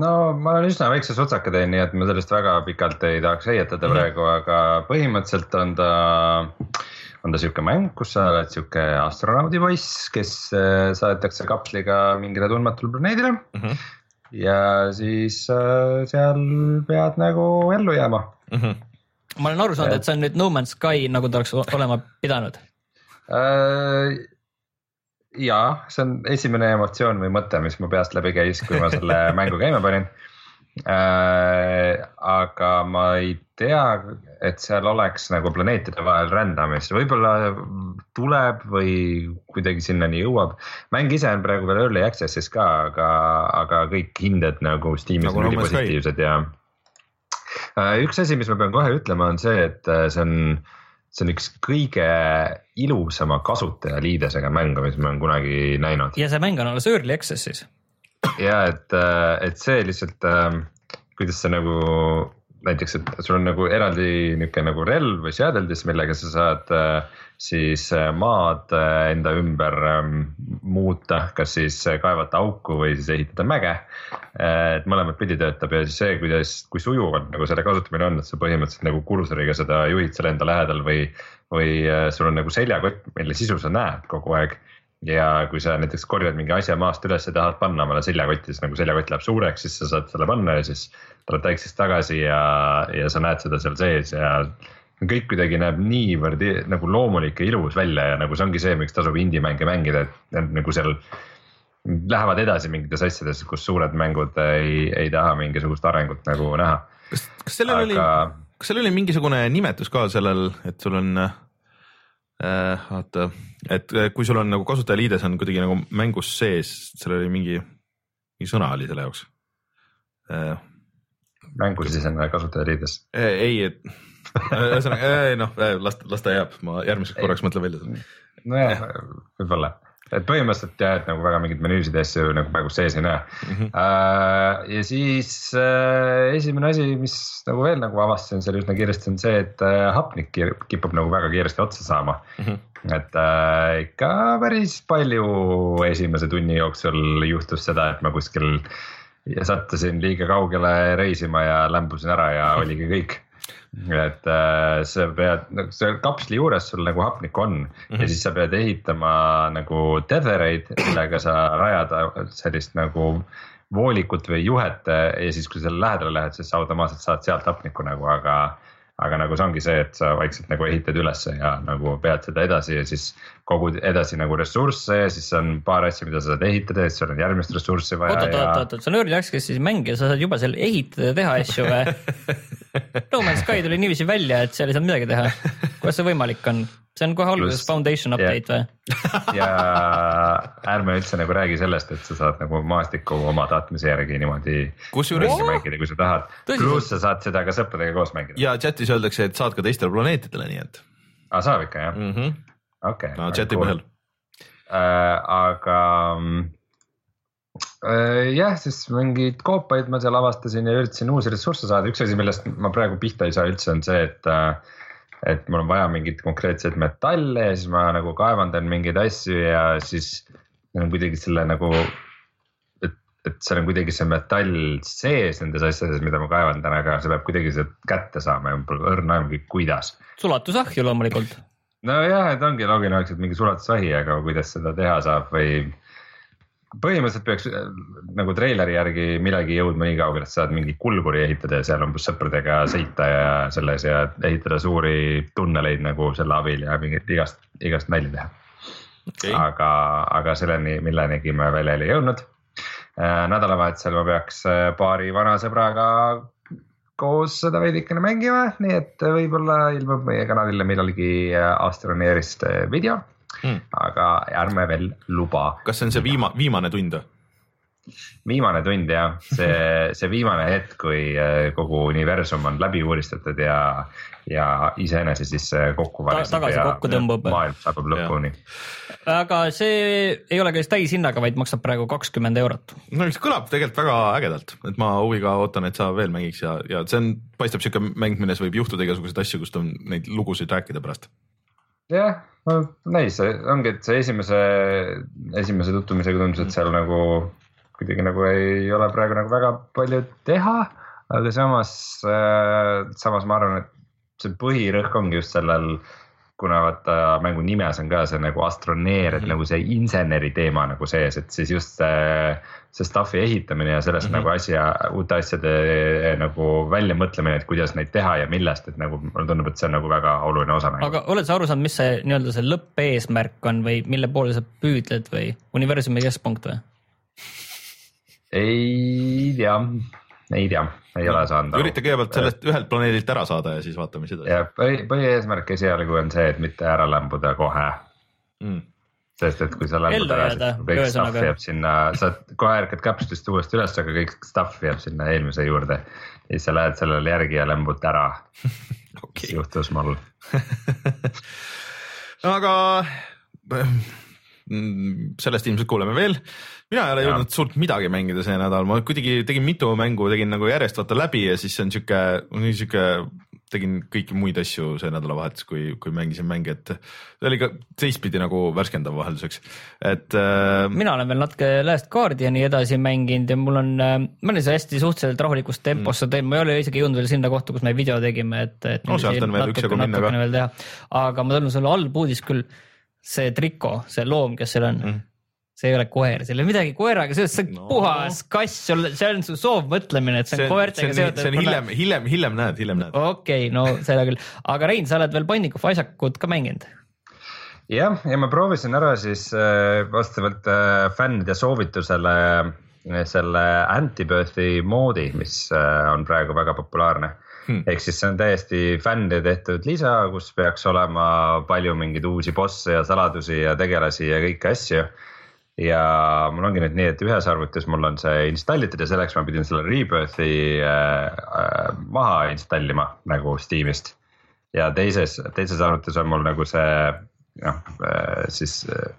no ma olen üsna väikse sutsaka teinud, nii et ma sellest väga pikalt ei tahaks heietada mm -hmm. praegu, aga põhimõtteliselt on ta, on ta sihuke mäng, kus sa oled sihuke astronaudi poiss, kes äh, saadetakse kapsliga mingile tundmatule planeedile mm. -hmm. ja siis äh, seal pead nagu ellu jääma mm. -hmm. ma olen aru saanud, et see on nüüd No Man's Sky, nagu ta oleks olema pidanud Äh, ja see on esimene emotsioon või mõte, mis mu peast läbi käis, kui ma selle mängu käima panin. Aga ma ei tea, et seal oleks nagu planeetide vahel rändamist, võib-olla tuleb või kuidagi sinnani jõuab. mäng ise on praegu veel early access'is ka, aga, aga kõik hinded nagu Steamis Nagu on ülipositiivsed ja. Äh, üks asi, mis ma pean kohe ütlema, on see, et äh, see on see on üks kõige ilusama kasutajaliidesega mänge, mis ma olen kunagi näinud ja see mäng on alles early access'is ja et, et see lihtsalt, kuidas sa nagu näiteks, et sul on nagu eraldi niisugune nagu relv või seadeldis, millega sa saad äh, siis äh, maad äh, enda ümber ähm, muuta, kas siis äh, kaevata auku või siis ehitada mäge. et mõlemat pidi töötab ja siis see, kuidas, kui sujuvalt nagu selle kasutamine on, et sa põhimõtteliselt nagu kursoriga seda juhid seal enda lähedal või, või äh, sul on nagu seljakott, mille sisu sa näed kogu aeg ja kui sa näiteks korjad mingi asja maast üles ja tahad panna omale seljakotti, siis nagu seljakott läheb suureks, siis sa saad selle panna ja siis tuleb väiksest tagasi ja, ja sa näed seda seal sees ja kõik kuidagi näeb niivõrd nagu loomulik ja ilus välja ja nagu see ongi see, miks tasub indie-mänge mängida, et nagu seal lähevad edasi mingites asjades, kus suured mängud ei, ei taha mingisugust arengut nagu näha. kas, kas sellel oli aga, kas seal oli mingisugune nimetus ka sellel, et sul on äh,, oota, et äh, kui sul on nagu kasutajaliides on kuidagi nagu mängus sees, seal oli mingi, mingi sõna oli selle jaoks äh,. mängusisene kasutajaliides. ei, et ühesõnaga, noh, las, las ta jääb, ma järgmiseks korraks mõtlen välja selle. nojah, võib-olla et põhimõtteliselt jah, et nagu väga mingeid menüüsid ja asju nagu praegu sees ei näe mm. -hmm. ja siis äh, esimene asi, mis nagu veel nagu avastasin seal üsna kiiresti on see, et äh, hapnik kipub nagu väga kiiresti otsa saama mm. -hmm. et äh, ikka päris palju esimese tunni jooksul juhtus seda, et ma kuskil ja sattusin liiga kaugele reisima ja lämbusin ära ja oligi kõik et äh, sa pead, nagu see kapsli juures sul nagu hapnikku on mm -hmm. ja siis sa pead ehitama nagu tethereid, millega sa rajada sellist nagu voolikut või juhet ja siis, kui sa selle lähedale lähed, siis sa automaatselt saad sealt hapnikku nagu, aga aga nagu see ongi see, et sa vaikselt nagu ehitad ülesse ja nagu pead seda edasi ja siis kogud edasi nagu ressursse ja siis on paar asja, mida sa saad ehitada ja siis sul on järgmist ressurssi vaja. oot, oot, oot, oot, sa on early access'is mängija, sa saad juba seal ehitada ja teha asju või? <laughs> No Man's Sky tuli niiviisi välja, et seal ei saanud midagi teha. kuidas see võimalik on? see on kohe alguses foundation update või? <laughs> ja ärme üldse nagu räägi sellest, et sa saad nagu maastikku oma tahtmise järgi niimoodi Kusjuures- mängida, kui sa tahad. Pluss sa saad seda ka sõpradega koos mängida. ja chatis öeldakse, et saad ka teistele planeetidele, nii et aa, saab ikka jah? mm -hmm. okei. no chati põhjal. äh, aga äh, jah, siis mingeid koopaid ma seal avastasin ja üritasin uusi ressursse saada, üks asi, millest ma praegu pihta ei saa üldse, on see, et äh, et mul on vaja mingeid konkreetseid metalle ja siis ma nagu kaevandan mingeid asju ja siis on kuidagi selle nagu, et, et seal on kuidagi see metall sees nendes asjades, mida ma kaevandan, aga see peab kuidagi sealt kätte saama ja mul pole õrna aimugi, kuidas sulatusahju loomulikult. <laughs> nojah, et ongi loogiline oleks, et mingi sulatusvahi, aga kuidas seda teha saab või põhimõtteliselt peaks äh, nagu treileri järgi millalgi jõudma nii kaugele, et saad mingi kulguri ehitada ja seal umbes sõpradega sõita ja selles ja ehitada suuri tunneleid nagu selle abil ja mingit igast, igast nalja teha. Okei, aga, aga selleni, millenigi me veel ei jõudnud. nädalavahetusel ma peaks äh, paari vana sõbraga koos seda veidikene mängima, nii et võib-olla ilmub meie kanalile millalgi äh, Astroneerist äh, video Hmm. aga ärme veel luba. kas see on see viima-, viimane tund või? viimane tund jah, see, <laughs> see viimane hetk, kui äh, kogu universum on läbi uuristatud ja, ja iseenese sisse kokku variseb tagasi ja kokku tõmbub. maailm saabub lõpuni. aga see ei ole käis täishinnaga, vaid maksab praegu kakskümmend eurot. no see kõlab tegelikult väga ägedalt, et ma huviga ootan, et sa veel mängiks ja, ja see on, paistab siuke mäng, milles võib juhtuda igasuguseid asju, kust on neid lugusid rääkida pärast. jah, näis, ongi, et see esimese, esimese tutvumisega tundus, et seal nagu kuidagi nagu ei ole praegu nagu väga palju teha, aga samas äh,, samas ma arvan, et see põhirõhk ongi just sellel, kuna vaata mängu nimes on ka see nagu astroneer, et mm -hmm. nagu see inseneri teema nagu sees, et siis just see, see stuff'i ehitamine ja sellest mm -hmm. nagu asja, uute asjade nagu väljamõtlemine, et kuidas neid teha ja millest, et nagu mulle tundub, et see on nagu väga oluline osa aga oled sa aru saanud, mis see nii-öelda see lõppeesmärk on või mille poole sa püüdled või universumi keskpunkt või? ei tea, ei tea, ei ole saanud aru. ürita kõigepealt sellest ühelt planeedilt ära saada ja siis vaatame, mis edasi ja põhi, põhieesmärk esialgu on see, et mitte ära lämbuda kohe, mm.. Sest et kui sa Ellu ära, siis kõik stuff ühesõnaga. jääb sinna, sa kohe ärkad kapslist uuesti üles, aga kõik stuff jääb sinna eelmise juurde. ja siis sa lähed sellele järgi ja lämbud ära, <laughs> mis juhtus mul. <laughs> aga sellest ilmselt kuuleme veel. mina ei ole jõudnud suurt midagi mängida see nädal, ma kuidagi tegin mitu mängu, tegin nagu järjest vaata läbi ja siis on sihuke, sihuke, tegin kõiki muid asju see nädalavahetus, kui, kui mängisin mänge, et see oli ka teistpidi nagu värskendav vahelduseks, et äh, mina olen veel natuke Last Guardiani edasi mänginud ja mul on, ma olen ise hästi suhteliselt rahulikus tempos seda teinud, ma ei ole isegi jõudnud veel sinna kohta, kus me video tegime, et, et. No sealt on veel üksjagu minna ka. aga ma tunnen sulle halb uudis küll, see triko, see loom, kes seal on mm., see ei ole koer, seal ei ole midagi koeraga seoses, see on No. puhas kass, see on su soovmõtlemine, et see on see, see koertega on, see on seotud. hiljem, hiljem, hiljem näed, hiljem näed. okei okay,, no seda küll, aga Rein, sa oled veel of Isaacut ka mänginud? jah, ja ma proovisin ära siis äh, vastavalt äh, fännide soovitusele äh, selle anti-birth'i moodi, mis on praegu väga populaarne hmm.. ehk siis see on täiesti fännide tehtud lisa, kus peaks olema palju mingeid uusi bosse ja saladusi ja tegelasi ja kõiki asju. Ja mul ongi nüüd nii, et ühes arvutis mul on see installitud ja selleks ma pidin selle Rebirth'i äh, äh, maha installima nagu Steamist. ja teises, teises arvutis on mul nagu see noh, siis äh,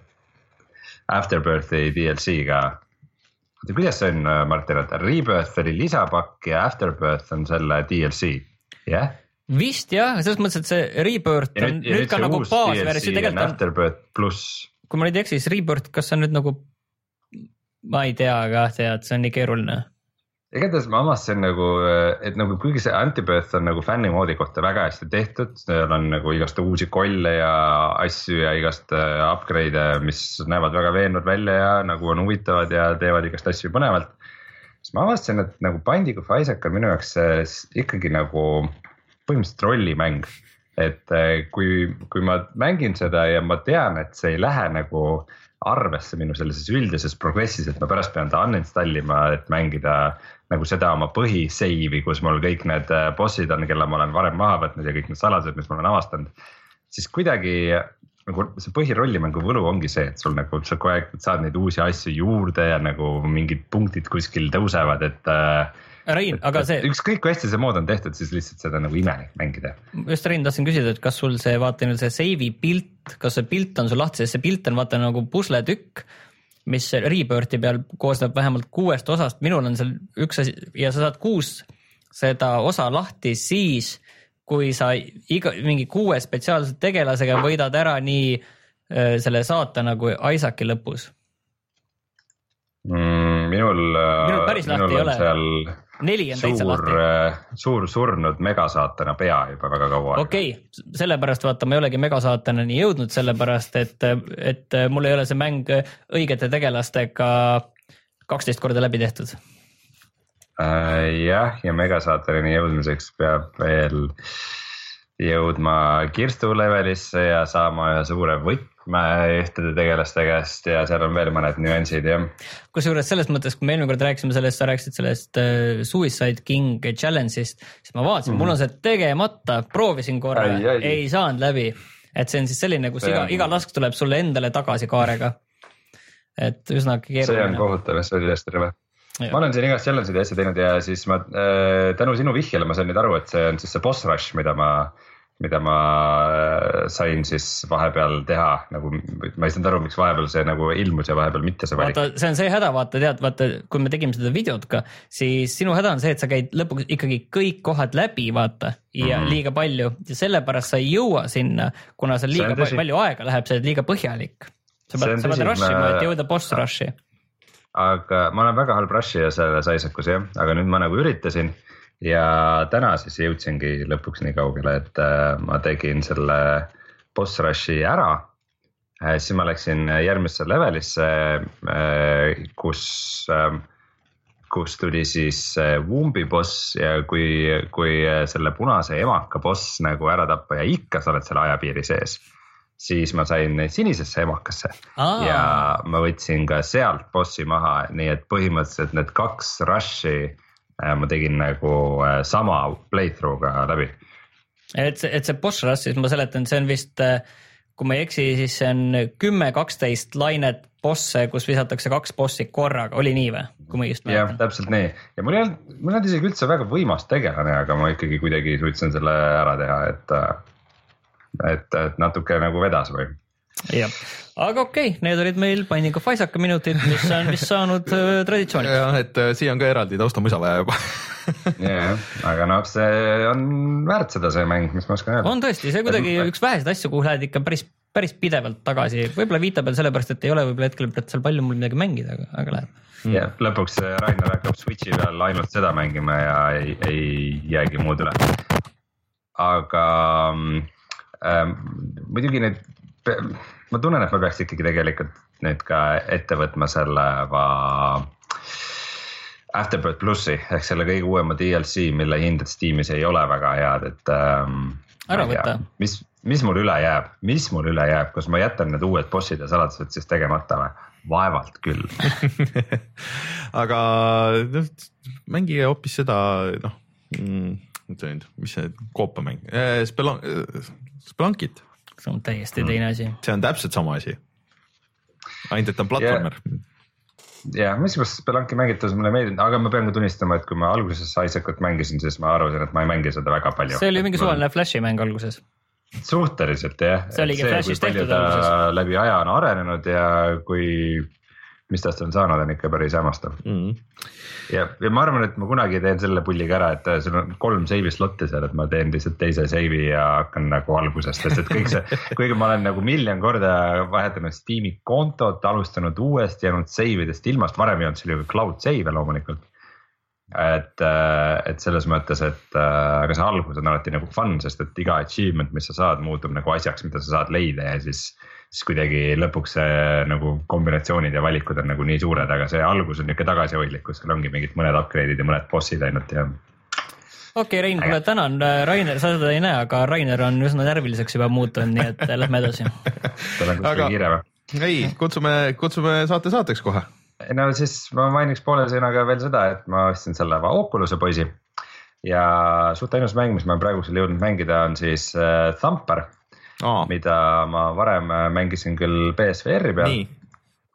Afterbirthi DLC-ga oota, kuidas see on, Martin, et Rebirth oli lisapakk ja Afterbirth on selle DLC, jah? vist jah, selles mõttes, et see Rebirth ja on nüüd, ja nüüd ka nagu baasversioon, DLC on tegelikult on, Afterbirth pluss. Kui ma nüüd ei eksi, siis Rebirth, kas see on nüüd nagu, ma ei tea ka, tead, see on nii keeruline igatahes ma avastasin nagu, et nagu kuigi see Antibirth on nagu fännimoodi kohta väga hästi tehtud, seal on nagu igast uusi kolle ja asju ja igast äh, upgrade'e, mis näevad väga veenvad välja ja nagu on huvitavad ja teevad igast asju põnevalt. siis ma avastasin, et nagu Binding of Isaac on minu jaoks äh, ikkagi nagu põhimõtteliselt rollimäng. Et äh, kui, kui ma mängin seda ja ma tean, et see ei lähe nagu arvesse minu sellises üldises progressis, et ma pärast pean ta uninstall ima, et mängida nagu seda oma põhisave'i, kus mul kõik need äh, bossid on, kelle ma olen varem maha võtnud ja kõik need saladused, mis ma olen avastanud. siis kuidagi nagu see põhirollimängu võlu ongi see, et sul nagu sa kogu aeg saad neid uusi asju juurde ja nagu mingid punktid kuskil tõusevad, et äh,. Rein, aga see, ükskõik kui hästi see mood on tehtud, siis lihtsalt seda nagu imelik mängida. just Rein tahtsin küsida, et kas sul see vaata nüüd see save'i pilt, kas see pilt on sul lahti, sest see pilt on vaata nagu pusletükk, mis Rebirthi peal koosneb vähemalt kuuest osast, minul on seal üks asi ja sa saad kuus seda osa lahti siis, kui sa iga mingi kuue spetsiaalse tegelasega võidad ära nii äh, selle saatana kui Isaaci lõpus. mm,. minul. Minul päris lahti ei ole. seal neli on täitsa suur lahti., suur surnud megasaatana pea juba väga kaua okei okay,, sellepärast vaata, ma ei olegi megasaatanani jõudnud, sellepärast et, et mul ei ole see mäng õigete tegelastega kaksteist korda läbi tehtud. Äh, jah, ja megasaatanini jõudmiseks peab veel jõudma Kirstu levelisse ja saama ühe suure võtme ühtede tegelaste käest ja seal on veel mõned nüansid jah. kusjuures selles mõttes, kui me eelmine kord rääkisime sellest, sa rääkisid sellest äh, Suicide King challenge'ist, siis ma vaatasin mm, -hmm. mul on see tegemata, proovisin korra, ei saanud läbi. et see on siis selline, kus See iga iga lask tuleb sulle endale tagasi kaarega. et üsnagi see on keeruline. kohutav, see oli hästi rõve. ma olen siin igast challenge'id ja asju teinud ja siis ma äh, tänu sinu vihjele ma sain nüüd aru, et see on siis see boss rush, mida ma, mida ma äh, sain siis vahepeal teha nagu, ma ei saanud aru, miks vahepeal see nagu ilmus ja vahepeal mitte see valik. see on see häda, vaata tead, vaata, kui me tegime seda videot ka, siis sinu häda on see, et sa käid lõpuks ikkagi kõik kohad läbi, vaata ja mm. -hmm. liiga palju ja sellepärast sa ei jõua sinna, kuna seal liiga tõsi. palju aega läheb, sa oled liiga põhjalik. sa See pead, sa pead rush ima, ma- et jõuda boss rush'i. aga ma olen väga halb rush'ija selles Isaacis jah, aga nüüd ma nagu üritasin ja täna siis jõudsingi lõpuks nii kaugele, et äh, ma tegin selle boss rush'i ära. siis ma läksin järgmisse levelisse, kus, kus tuli siis äh, Wumbi boss ja kui, kui äh, selle punase emaka boss nagu ära tappa ja ikka sa oled selle ajapiiri sees, siis ma sain sinisesse emakasse Aa. ja ma võtsin ka sealt bossi maha, nii et põhimõtteliselt need kaks rush'i äh, ma tegin nagu äh, sama playthrough'ga läbi. et see, et see boss rush, siis ma seletan, see on vist, kui ma ei eksi, siis see on kümme, kaksteist lainet bosse, kus visatakse kaks bossi korraga, oli nii või, kui ma õigesti jah, mäletan? täpselt nii ja mul ei olnud, mul ei olnud isegi üldse väga võimas tegelane, aga ma ikkagi kuidagi suutsin selle ära teha, et, et, et natuke nagu vedas või jah, aga okei okay,, need olid meil Binding of Isaac minutid, mis on vist saanud äh, traditsiooniks. jah, et äh, siia on ka eraldi taustamusa vaja juba <laughs> jah, aga noh, see on väärt seda, see mäng, mis ma oskan öelda. on tõesti, see kuidagi üks väheseid asju, kuhu lähed ikka päris, päris pidevalt tagasi, võib-olla viita peal sellepärast, et ei ole võib-olla hetkel seal palju mul midagi mängida, aga, aga läheb. ja lõpuks äh, Rainer hakkab Switch'i peal ainult seda mängima ja ei, ei jäägi muud üle. aga ähm, muidugi need, ma tunnen, et ma peaks ikkagi tegelikult nüüd ka ette võtma selle va- Afterbirth plussi ehk selle kõige uuema DLC, mille hinded Steamis ei ole väga head, et ähm,. Ära võta. mis, mis mul üle jääb, mis mul üle jääb, kas ma jätan need uued bossid ja saladused siis tegemata või? vaevalt küll <laughs> aga noh, mängige hoopis seda noh, mis see nüüd, mis see koopamäng, Spelun-, Spelunkit, see on täiesti teine asi. see on täpselt sama asi. ainult, et ta on platvormer yeah.. ja missugust Spelunki mängitus mulle ei meeldinud, aga ma pean ka tunnistama, et kui ma alguses Isaacut mängisin, siis ma arvasin, et ma ei mängi seda väga palju. see oli mingi suvaline Flashi mäng alguses. suhteliselt jah. See oligi Flashis tehtud alguses. läbi aja on arenenud ja kui, mis tast on saanud, on ikka päris hämmastav mm. -hmm. Ja, ja ma arvan, et ma kunagi teen selle pulliga ära, et sul on kolm save'i slot'i seal, et ma teen lihtsalt teise save'i ja hakkan nagu algusest, sest et kõik see, <laughs> kuigi ma olen nagu miljon korda vahetanud Steam'i kontot, alustanud uuesti, jäänud save idest ilma, sest varem ei olnud seal ju cloud save'e loomulikult et, äh, et selles mõttes, et äh, aga see algus on alati nagu fun, sest et iga achievement, mis sa saad, muutub nagu asjaks, mida sa saad leida ja siis. Siis kuidagi lõpuks see nagu kombinatsioonid ja valikud on nagu nii suured, aga see algus on nihuke tagasihoidlik, kus sul ongi mingid mõned upgrade'id ja mõned bossid ainult ja okei okay,, Rein, kuule tänan, Rainer, sa seda ei näe, aga Rainer on üsna närviliseks juba muutunud, nii et lähme edasi. <laughs> tal on kuskil kiire või? ei, kutsume, kutsume saate saateks kohe. No siis ma mainiks poole sõnaga veel seda, et ma ostsin selle Oculus'e poisi. Ja suht ainus mäng, mis ma praegusel jõudnud mängida, on siis äh, Thumper oh., mida ma varem äh, mängisin küll BSVR-i peal.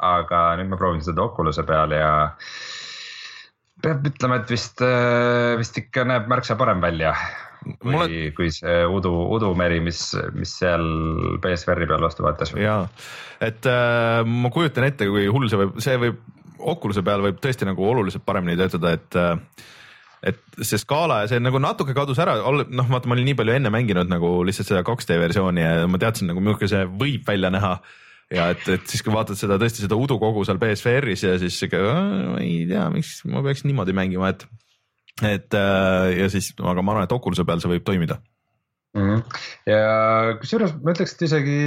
aga nüüd ma proovin seda Oculus'e peal ja peab ütlema, et vist, äh, vist ikka näeb märksa parem välja kui Mulle..., kui see udu, udumeri, mis, mis seal BSVR-i peal vastu vaatas. ja, et äh, ma kujutan ette, kui hull see võib, see võib Oculus'e peal võib tõesti nagu oluliselt paremini töötada, et äh, et see skaala ja see nagu natuke kadus ära, noh, vaata, ma olin nii palju enne mänginud nagu lihtsalt seda 2D versiooni ja ma teadsin nagu milline see võib välja näha ja et, et siis, kui vaatad seda tõesti seda udukogu seal BSVR-is ja siis sihuke, ma ei tea, miks ma peaks niimoodi mängima, et et äh, ja siis, aga ma arvan, et Oculus'e peal see võib toimida mm. -hmm. ja kusjuures ma ütleks, et isegi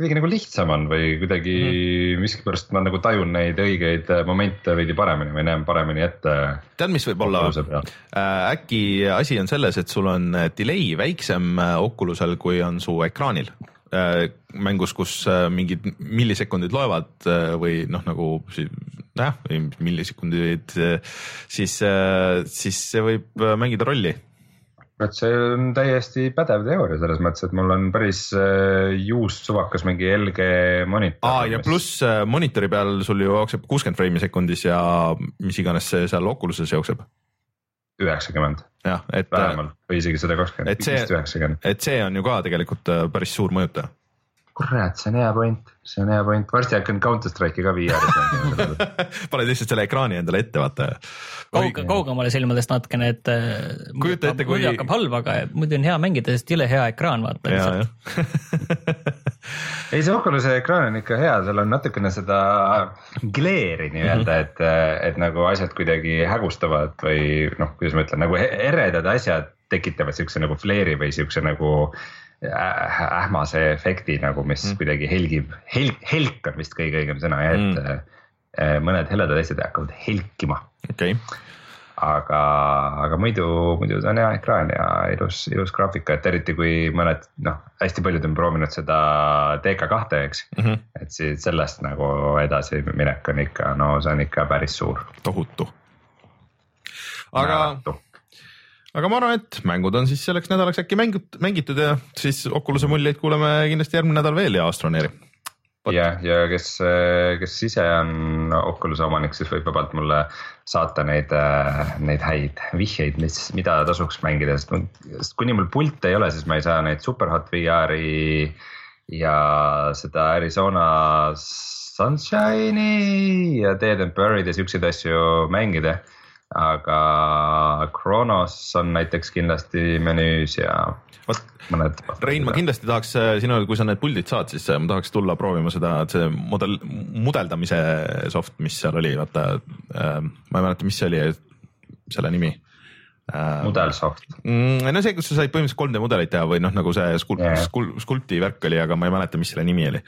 kuidagi nagu lihtsam on või kuidagi mm miskipärast ma nagu tajun neid õigeid äh, momente veidi paremini või näen paremini ette. tead, mis võib olla, äh, äkki asi on selles, et sul on delay väiksem Oculusel, kui on su ekraanil. Mängus, kus mingid millisekundid loevad või noh, nagu jah, millisekundid, siis, siis see võib mängida rolli et see on täiesti pädev teooria selles mõttes, et mul on päris äh, juust suvakas mingi LG monitor. aa ja pluss äh, monitori peal sul ju jookseb kuuskümmend freimi sekundis ja mis iganes see seal Oculus'es jookseb. üheksakümmend. vähemalt või isegi sada kakskümmend, vist üheksakümmend. et see on ju ka tegelikult äh, päris suur mõjutaja kurat, see on hea point, see on hea point, varsti hakkan Counter Strike'i ka VR-is mängima <laughs> paned lihtsalt selle ekraani endale ette, vaata. kauge, kaugemale silmadest natukene, et. Äh, kujuta ette, kui. hakkab halb, aga muidu on hea mängida, sest jõle hea ekraan vaata lihtsalt. <laughs> ei, see Oculus'e ekraan on ikka hea, seal on natukene seda gleeri nii-öelda mm, -hmm. et, et nagu asjad kuidagi hägustavad või noh, kuidas ma ütlen, nagu eredad asjad tekitavad siukse nagu flare'i või siukse nagu ähmase efekti nagu, mis mm. kuidagi helgib, helk, helk on vist kõige õigem sõna et mm. Äh, mõned heledad asjad hakkavad helkima okay.. aga, aga muidu, muidu ta on hea ekraan ja ilus, ilus graafika, et eriti kui mõned noh, hästi paljud on proovinud seda DK2, eks mm. -hmm. et siis sellest nagu edasiminek on ikka, no see on ikka päris suur. tohutu. aga Määratu aga ma arvan, et mängud on siis selleks nädalaks äkki mängud, mängitud ja siis Oculus'e muljeid kuuleme kindlasti järgmine nädal veel ja Astroneeri. jah, ja kes, kes ise on Oculus'e omanik, siis võib vabalt mulle saata neid, neid häid vihjeid, mis, mida tasuks mängida, sest kuni mul pilte ei ole, siis ma ei saa neid Superhot VR-i ja seda Arizona Sunshine'i ja Dead and Buried ja siukseid asju mängida aga Kronos on näiteks kindlasti menüüs ja Vot, mõned. Rein, ma kindlasti tahaks äh, sinu, kui sa need puldid saad, siis äh, ma tahaks tulla proovima seda, see mudel, mudeldamise soft, mis seal oli, vaata äh,. ma ei mäleta, mis see oli, selle nimi äh,. Mudelsoft mm,. no see, kus sa said põhimõtteliselt 3D mudeleid teha või noh, nagu see skul- yeah., skul-, skulpti värk oli, aga ma ei mäleta, mis selle nimi oli.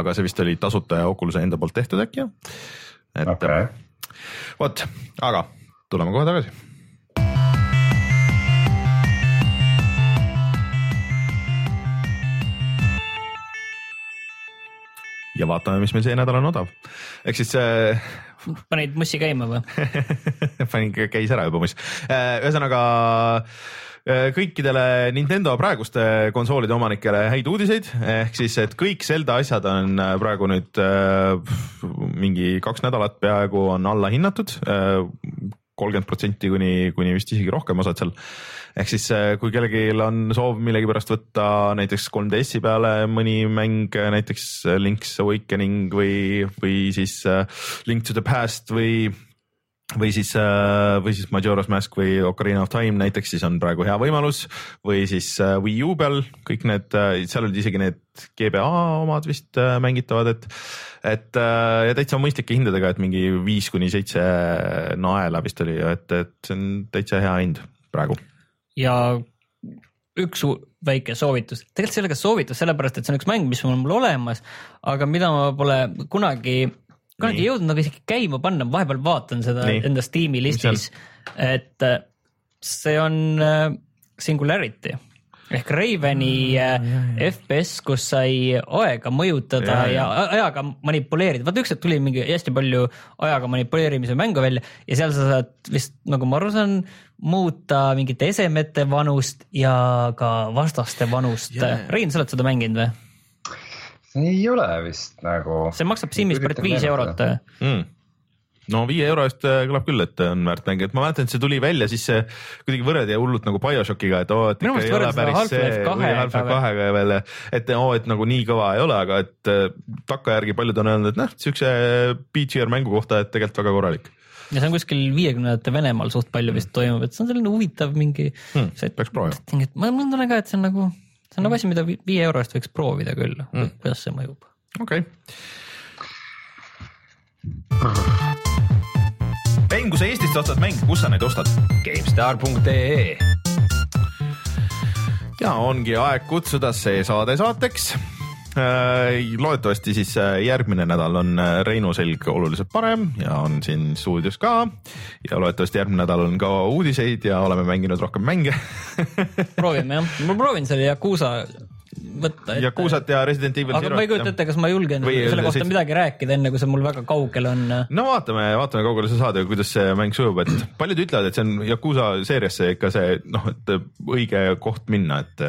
aga see vist oli tasuta ja Oculus'e enda poolt tehtud äkki jah. et okay. vot, aga tuleme kohe tagasi. ja vaatame, mis meil see nädal on odav, ehk siis äh.... <laughs> panid mussi käima või? <laughs> Panin, käis ära juba muss, äh, ühesõnaga äh, kõikidele Nintendo praeguste konsoolide omanikele häid uudiseid, ehk siis, et kõik Zelda asjad on praegu nüüd mingi kaks nädalat peaaegu on alla hinnatud äh, kolmkümmend protsenti kuni, kuni vist isegi rohkem osad seal. ehk siis äh, kui kellelgi on soov millegipärast võtta näiteks 3DS-i peale mõni mäng, näiteks Link's Awakening või, või siis Link to the Past või või siis, või siis Majora's Mask või Ocarina of Time näiteks, siis on praegu hea võimalus või siis Wii U peal kõik need, seal olid isegi need GBA omad vist mängitavad, et, et ja täitsa mõistlike hindadega, et mingi viis kuni seitse naela vist oli, et, et see on täitsa hea hind praegu. ja üks väike soovitus, tegelikult see ei ole ka soovitus, sellepärast et see on üks mäng, mis on mul olemas, aga mida ma pole kunagi kunagi ei jõudnud nagu isegi käima panna, vahepeal vaatan seda Nii. enda Steam'i listis, et äh, see on äh, Singularity ehk Raveni äh, FPS, kus sai aega mõjutada ja, ja. ja ajaga manipuleerida, vaata ükskord tuli mingi hästi palju ajaga manipuleerimise mängu välja ja seal sa saad vist nagu ma aru saan, muuta mingite esemete vanust ja ka vastaste vanust. Rein, sa oled seda mänginud või? Ei ole vist nagu. see maksab Simis praegu viis eurot mm no viie euro eest äh, kõlab küll, et on väärt mäng, et ma mäletan, et see tuli välja, siis see kuidagi võrreldi hullult nagu BioShockiga, et oo, et ikka ei ole päris see või Half-Life kahega veel, et oo, et nagu nii kõva ei ole, aga et äh, takkajärgi paljud on öelnud, et noh, siukse PGR mängu kohta, et tegelikult väga korralik ja see on kuskil viiekümnendate Venemaal suht palju vist toimub, et see on selline huvitav mingi hmm,. peaks proovima. ma, ma tunnen ka, et see on nagu see on nagu asi, mida viie euro eest võiks proovida küll mm., kuidas see mõjub. okei okay.. mäng, kui sa Eestist ostad mänge, kus sa neid ostad? GameStar.ee ja ongi aeg kutsuda see saade saateks loodetavasti siis äh, järgmine nädal on äh, Reinu selg oluliselt parem ja on siin stuudios ka. ja loodetavasti järgmine nädal on ka uudiseid ja oleme mänginud rohkem mänge <laughs> proovime jah, ma proovin selle Yakuusa võtta. Yakuusat ja Resident Evil aga ma ei kujuta ette, kas ma julgen või selle kohta siit... midagi rääkida, enne kui see mul väga kaugel on. no vaatame, vaatame kaugele sa saad ja kuidas see mäng sujub, et paljud ütlevad, et see on Yakuusa seeriasse ikka see noh, et õige koht minna, et,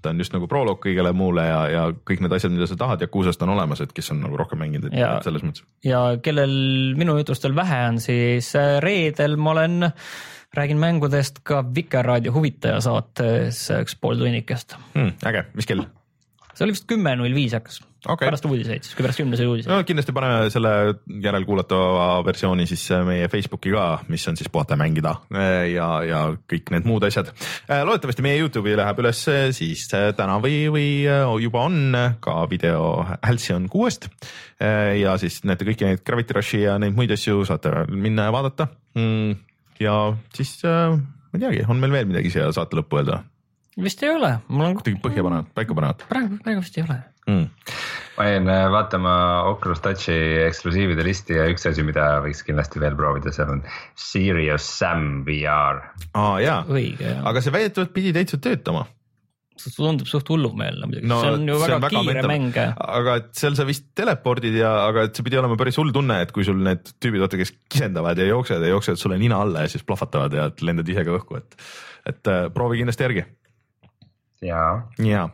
ta on just nagu proloog kõigele muule ja, ja kõik need asjad, mida sa tahad Yakuusast on olemas, et kes on nagu rohkem mänginud, et selles mõttes. ja kellel minu jutust veel vähe on, siis reedel ma olen räägin mängudest ka Vikerraadio huvitaja saates üks pool tunnikest hmm,. äge, mis kell? see oli vist kümme null viis hakkas okay., pärast uudiseid, siis kui pärast kümnes oli uudised. no kindlasti paneme selle järelkuulatava versiooni siis äh, meie Facebooki ka, mis on siis puhata mängida äh, ja, ja kõik need muud asjad. Äh, loodetavasti meie Youtube'i läheb üles siis täna või, või juba on ka video Hälsi on kuuest. ja siis näete kõiki neid Gravity Rushi ja neid muid asju saate minna ja vaadata. Mm, ja siis ma ei teagi, on meil veel midagi siia saate lõppu öelda? vist ei ole, mul on. kuidagi põhja panevad, paika panevad. praegu, praegu vist ei ole mm.. ma jäin äh, vaatama Oculus Touchi eksklusiivide listi ja üks asi, mida võiks kindlasti veel proovida, seal on Serious Sam VR. aa jaa, aga see väidetavalt pidi täitsa töötama tundub suht hullumeelne muidugi no,, see on ju väga, on väga kiire mental. mäng. aga et seal sa vist telepordid ja, aga et see pidi olema päris hull tunne, et kui sul need tüübid, vaata, kes kisendavad ja jooksevad ja jooksevad sulle nina alla ja siis plahvatavad ja lendad ise ka õhku, et, et äh, proovi kindlasti järgi ja, ja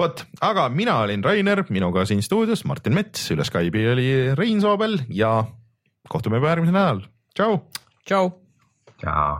vot, aga mina olin Rainer, minuga siin stuudios Martin Mets, üle Skype'i oli Rein Soobel ja kohtume juba järgmisel nädalal. tšau. tšau. tšau.